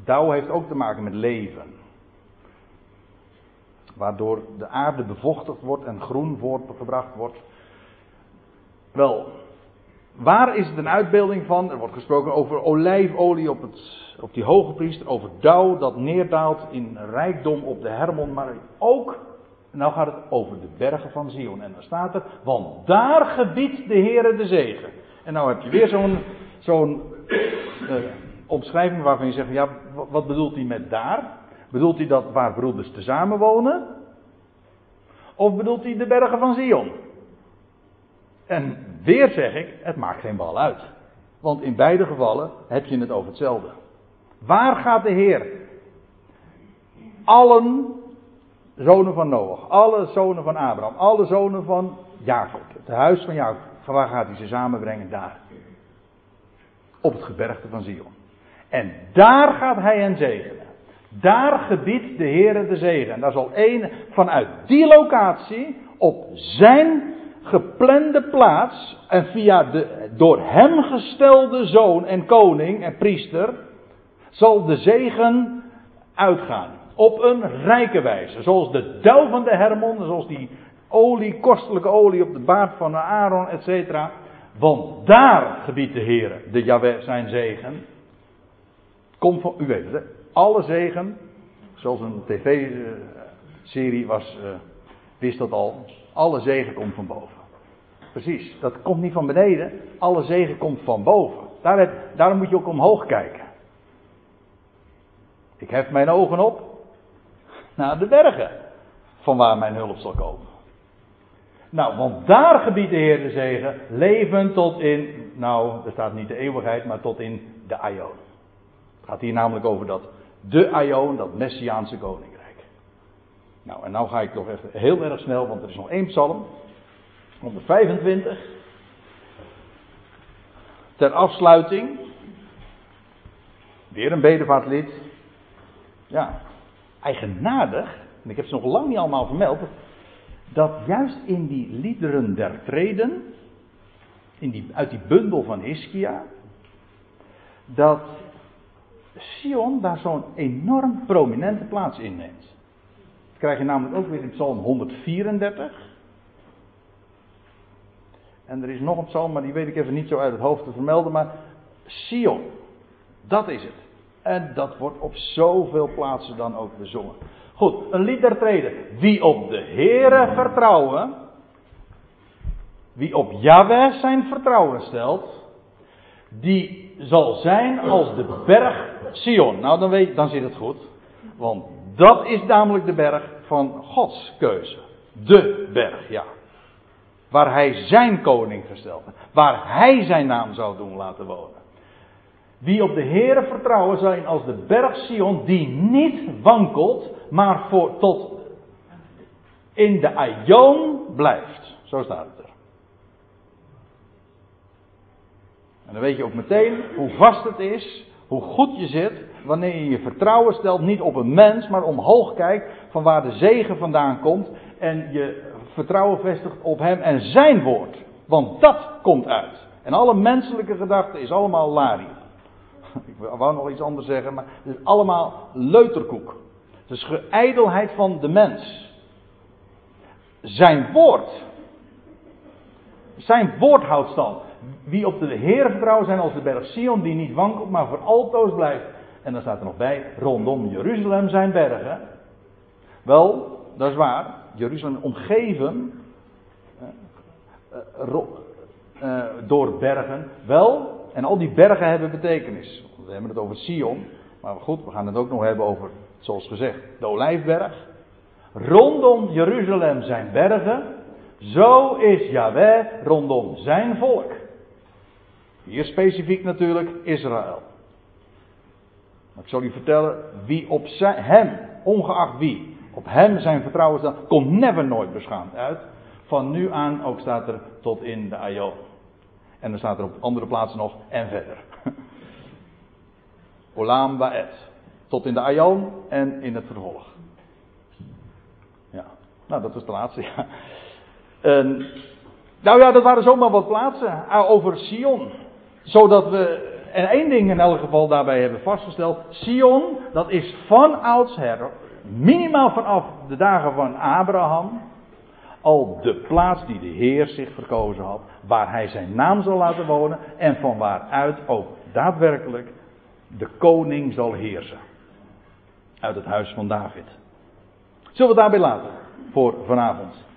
Dauw heeft ook te maken met leven. Waardoor de aarde bevochtigd wordt en groen voortgebracht wordt. Wel, waar is het een uitbeelding van? Er wordt gesproken over olijfolie op, het, op die hoge priester, over dauw dat neerdaalt in rijkdom op de Hermon, maar ook, nou gaat het over de bergen van Zion. En dan staat er, want daar gebiedt de Heere de zegen. En nou heb je weer zo'n zo'n uh, omschrijving waarvan je zegt, ja, wat bedoelt hij met daar? Bedoelt hij dat waar broeders tezamen wonen? Of bedoelt hij de bergen van Zion? En weer zeg ik, het maakt geen bal uit. Want in beide gevallen heb je het over hetzelfde. Waar gaat de Heer? Allen zonen van Noach, alle zonen van Abraham, alle zonen van Jacob, het huis van Jacob. Waar gaat hij ze samenbrengen? Daar. Op het gebergte van Zion. En daar gaat hij hen zegenen. Daar gebiedt de Heer de zegen. En daar zal één vanuit die locatie op zijn geplande plaats en via de door hem gestelde zoon en koning en priester zal de zegen uitgaan. Op een rijke wijze. Zoals de dauw van de Hermon, zoals die olie, kostelijke olie op de baard van Aaron, etc. Want daar gebiedt de Heer, de zijn zegen. Komt van, u weet het, hè? alle zegen, zoals een tv-serie was, uh, wist dat al. Alle zegen komt van boven. Precies, dat komt niet van beneden. Alle zegen komt van boven. Daar daarom moet je ook omhoog kijken. Ik hef mijn ogen op naar de bergen, van waar mijn hulp zal komen. Nou, want daar gebiedt de Heer de zegen, leven tot in, nou, er staat niet de eeuwigheid, maar tot in de Aion. Het gaat hier namelijk over dat, de Aion, dat Messiaanse koninkrijk. Nou, en nou ga ik toch even heel erg snel, want er is nog één psalm. 125. Ter afsluiting. Weer een bedevaartlied. Ja, eigenaardig. En ik heb ze nog lang niet allemaal vermeld. Dat juist in die liederen der treden. In die, uit die bundel van Hiskia. Dat Sion daar zo'n enorm prominente plaats inneemt. Dat krijg je namelijk ook weer in Psalm 134. En er is nog een psalm, maar die weet ik even niet zo uit het hoofd te vermelden. Maar Sion. Dat is het. En dat wordt op zoveel plaatsen dan ook bezongen. Goed, een lied der treden. Wie op de Heere vertrouwen, wie op Yahweh zijn vertrouwen stelt, die zal zijn als de berg Sion. Nou, dan, weet, dan zit het goed. Want dat is namelijk de berg van Gods keuze. De berg, ja. Waar hij zijn koning gesteld. Waar hij zijn naam zou doen laten wonen. Wie op de Heere vertrouwen zijn als de berg Sion, die niet wankelt, maar voor, tot in de aion blijft. Zo staat het er. En dan weet je ook meteen hoe vast het is, hoe goed je zit, wanneer je je vertrouwen stelt niet op een mens, maar omhoog kijkt van waar de zegen vandaan komt en je vertrouwen vestigt op hem en zijn woord. Want dat komt uit. En alle menselijke gedachten is allemaal lari. Ik wou nog iets anders zeggen, maar het is allemaal leuterkoek. Het is geijdelheid van de mens. Zijn woord. Zijn woord houdt stand. Wie op de Heer vertrouwen zijn als de berg Sion, die niet wankelt, maar voor altoos blijft. En dan staat er nog bij, rondom Jeruzalem zijn bergen. Wel, dat is waar. Jeruzalem omgeven uh, uh, door bergen. Wel, en al die bergen hebben betekenis. We hebben het over Sion. Maar goed, we gaan het ook nog hebben over, zoals gezegd, de Olijfberg. Rondom Jeruzalem zijn bergen. Zo is Yahweh rondom zijn volk. Hier specifiek natuurlijk Israël. Maar ik zal u vertellen, wie op zijn, hem, ongeacht wie, op hem zijn vertrouwen stelt, komt never nooit beschaamd uit. Van nu aan ook staat er tot in de Aion. En dan staat er op andere plaatsen nog en verder. Olam Baet. Tot in de Aion en in het vervolg. Ja, nou dat was de laatste. Ja. En, nou ja, dat waren zomaar wat plaatsen ah, over Sion. Zodat we, en één ding in elk geval daarbij hebben vastgesteld. Sion, dat is van oudsher, minimaal vanaf de dagen van Abraham, al de plaats die de Heer zich verkozen had, waar hij zijn naam zal laten wonen en van waaruit ook daadwerkelijk de koning zal heersen. Uit het huis van David. Zullen we het daarbij laten voor vanavond?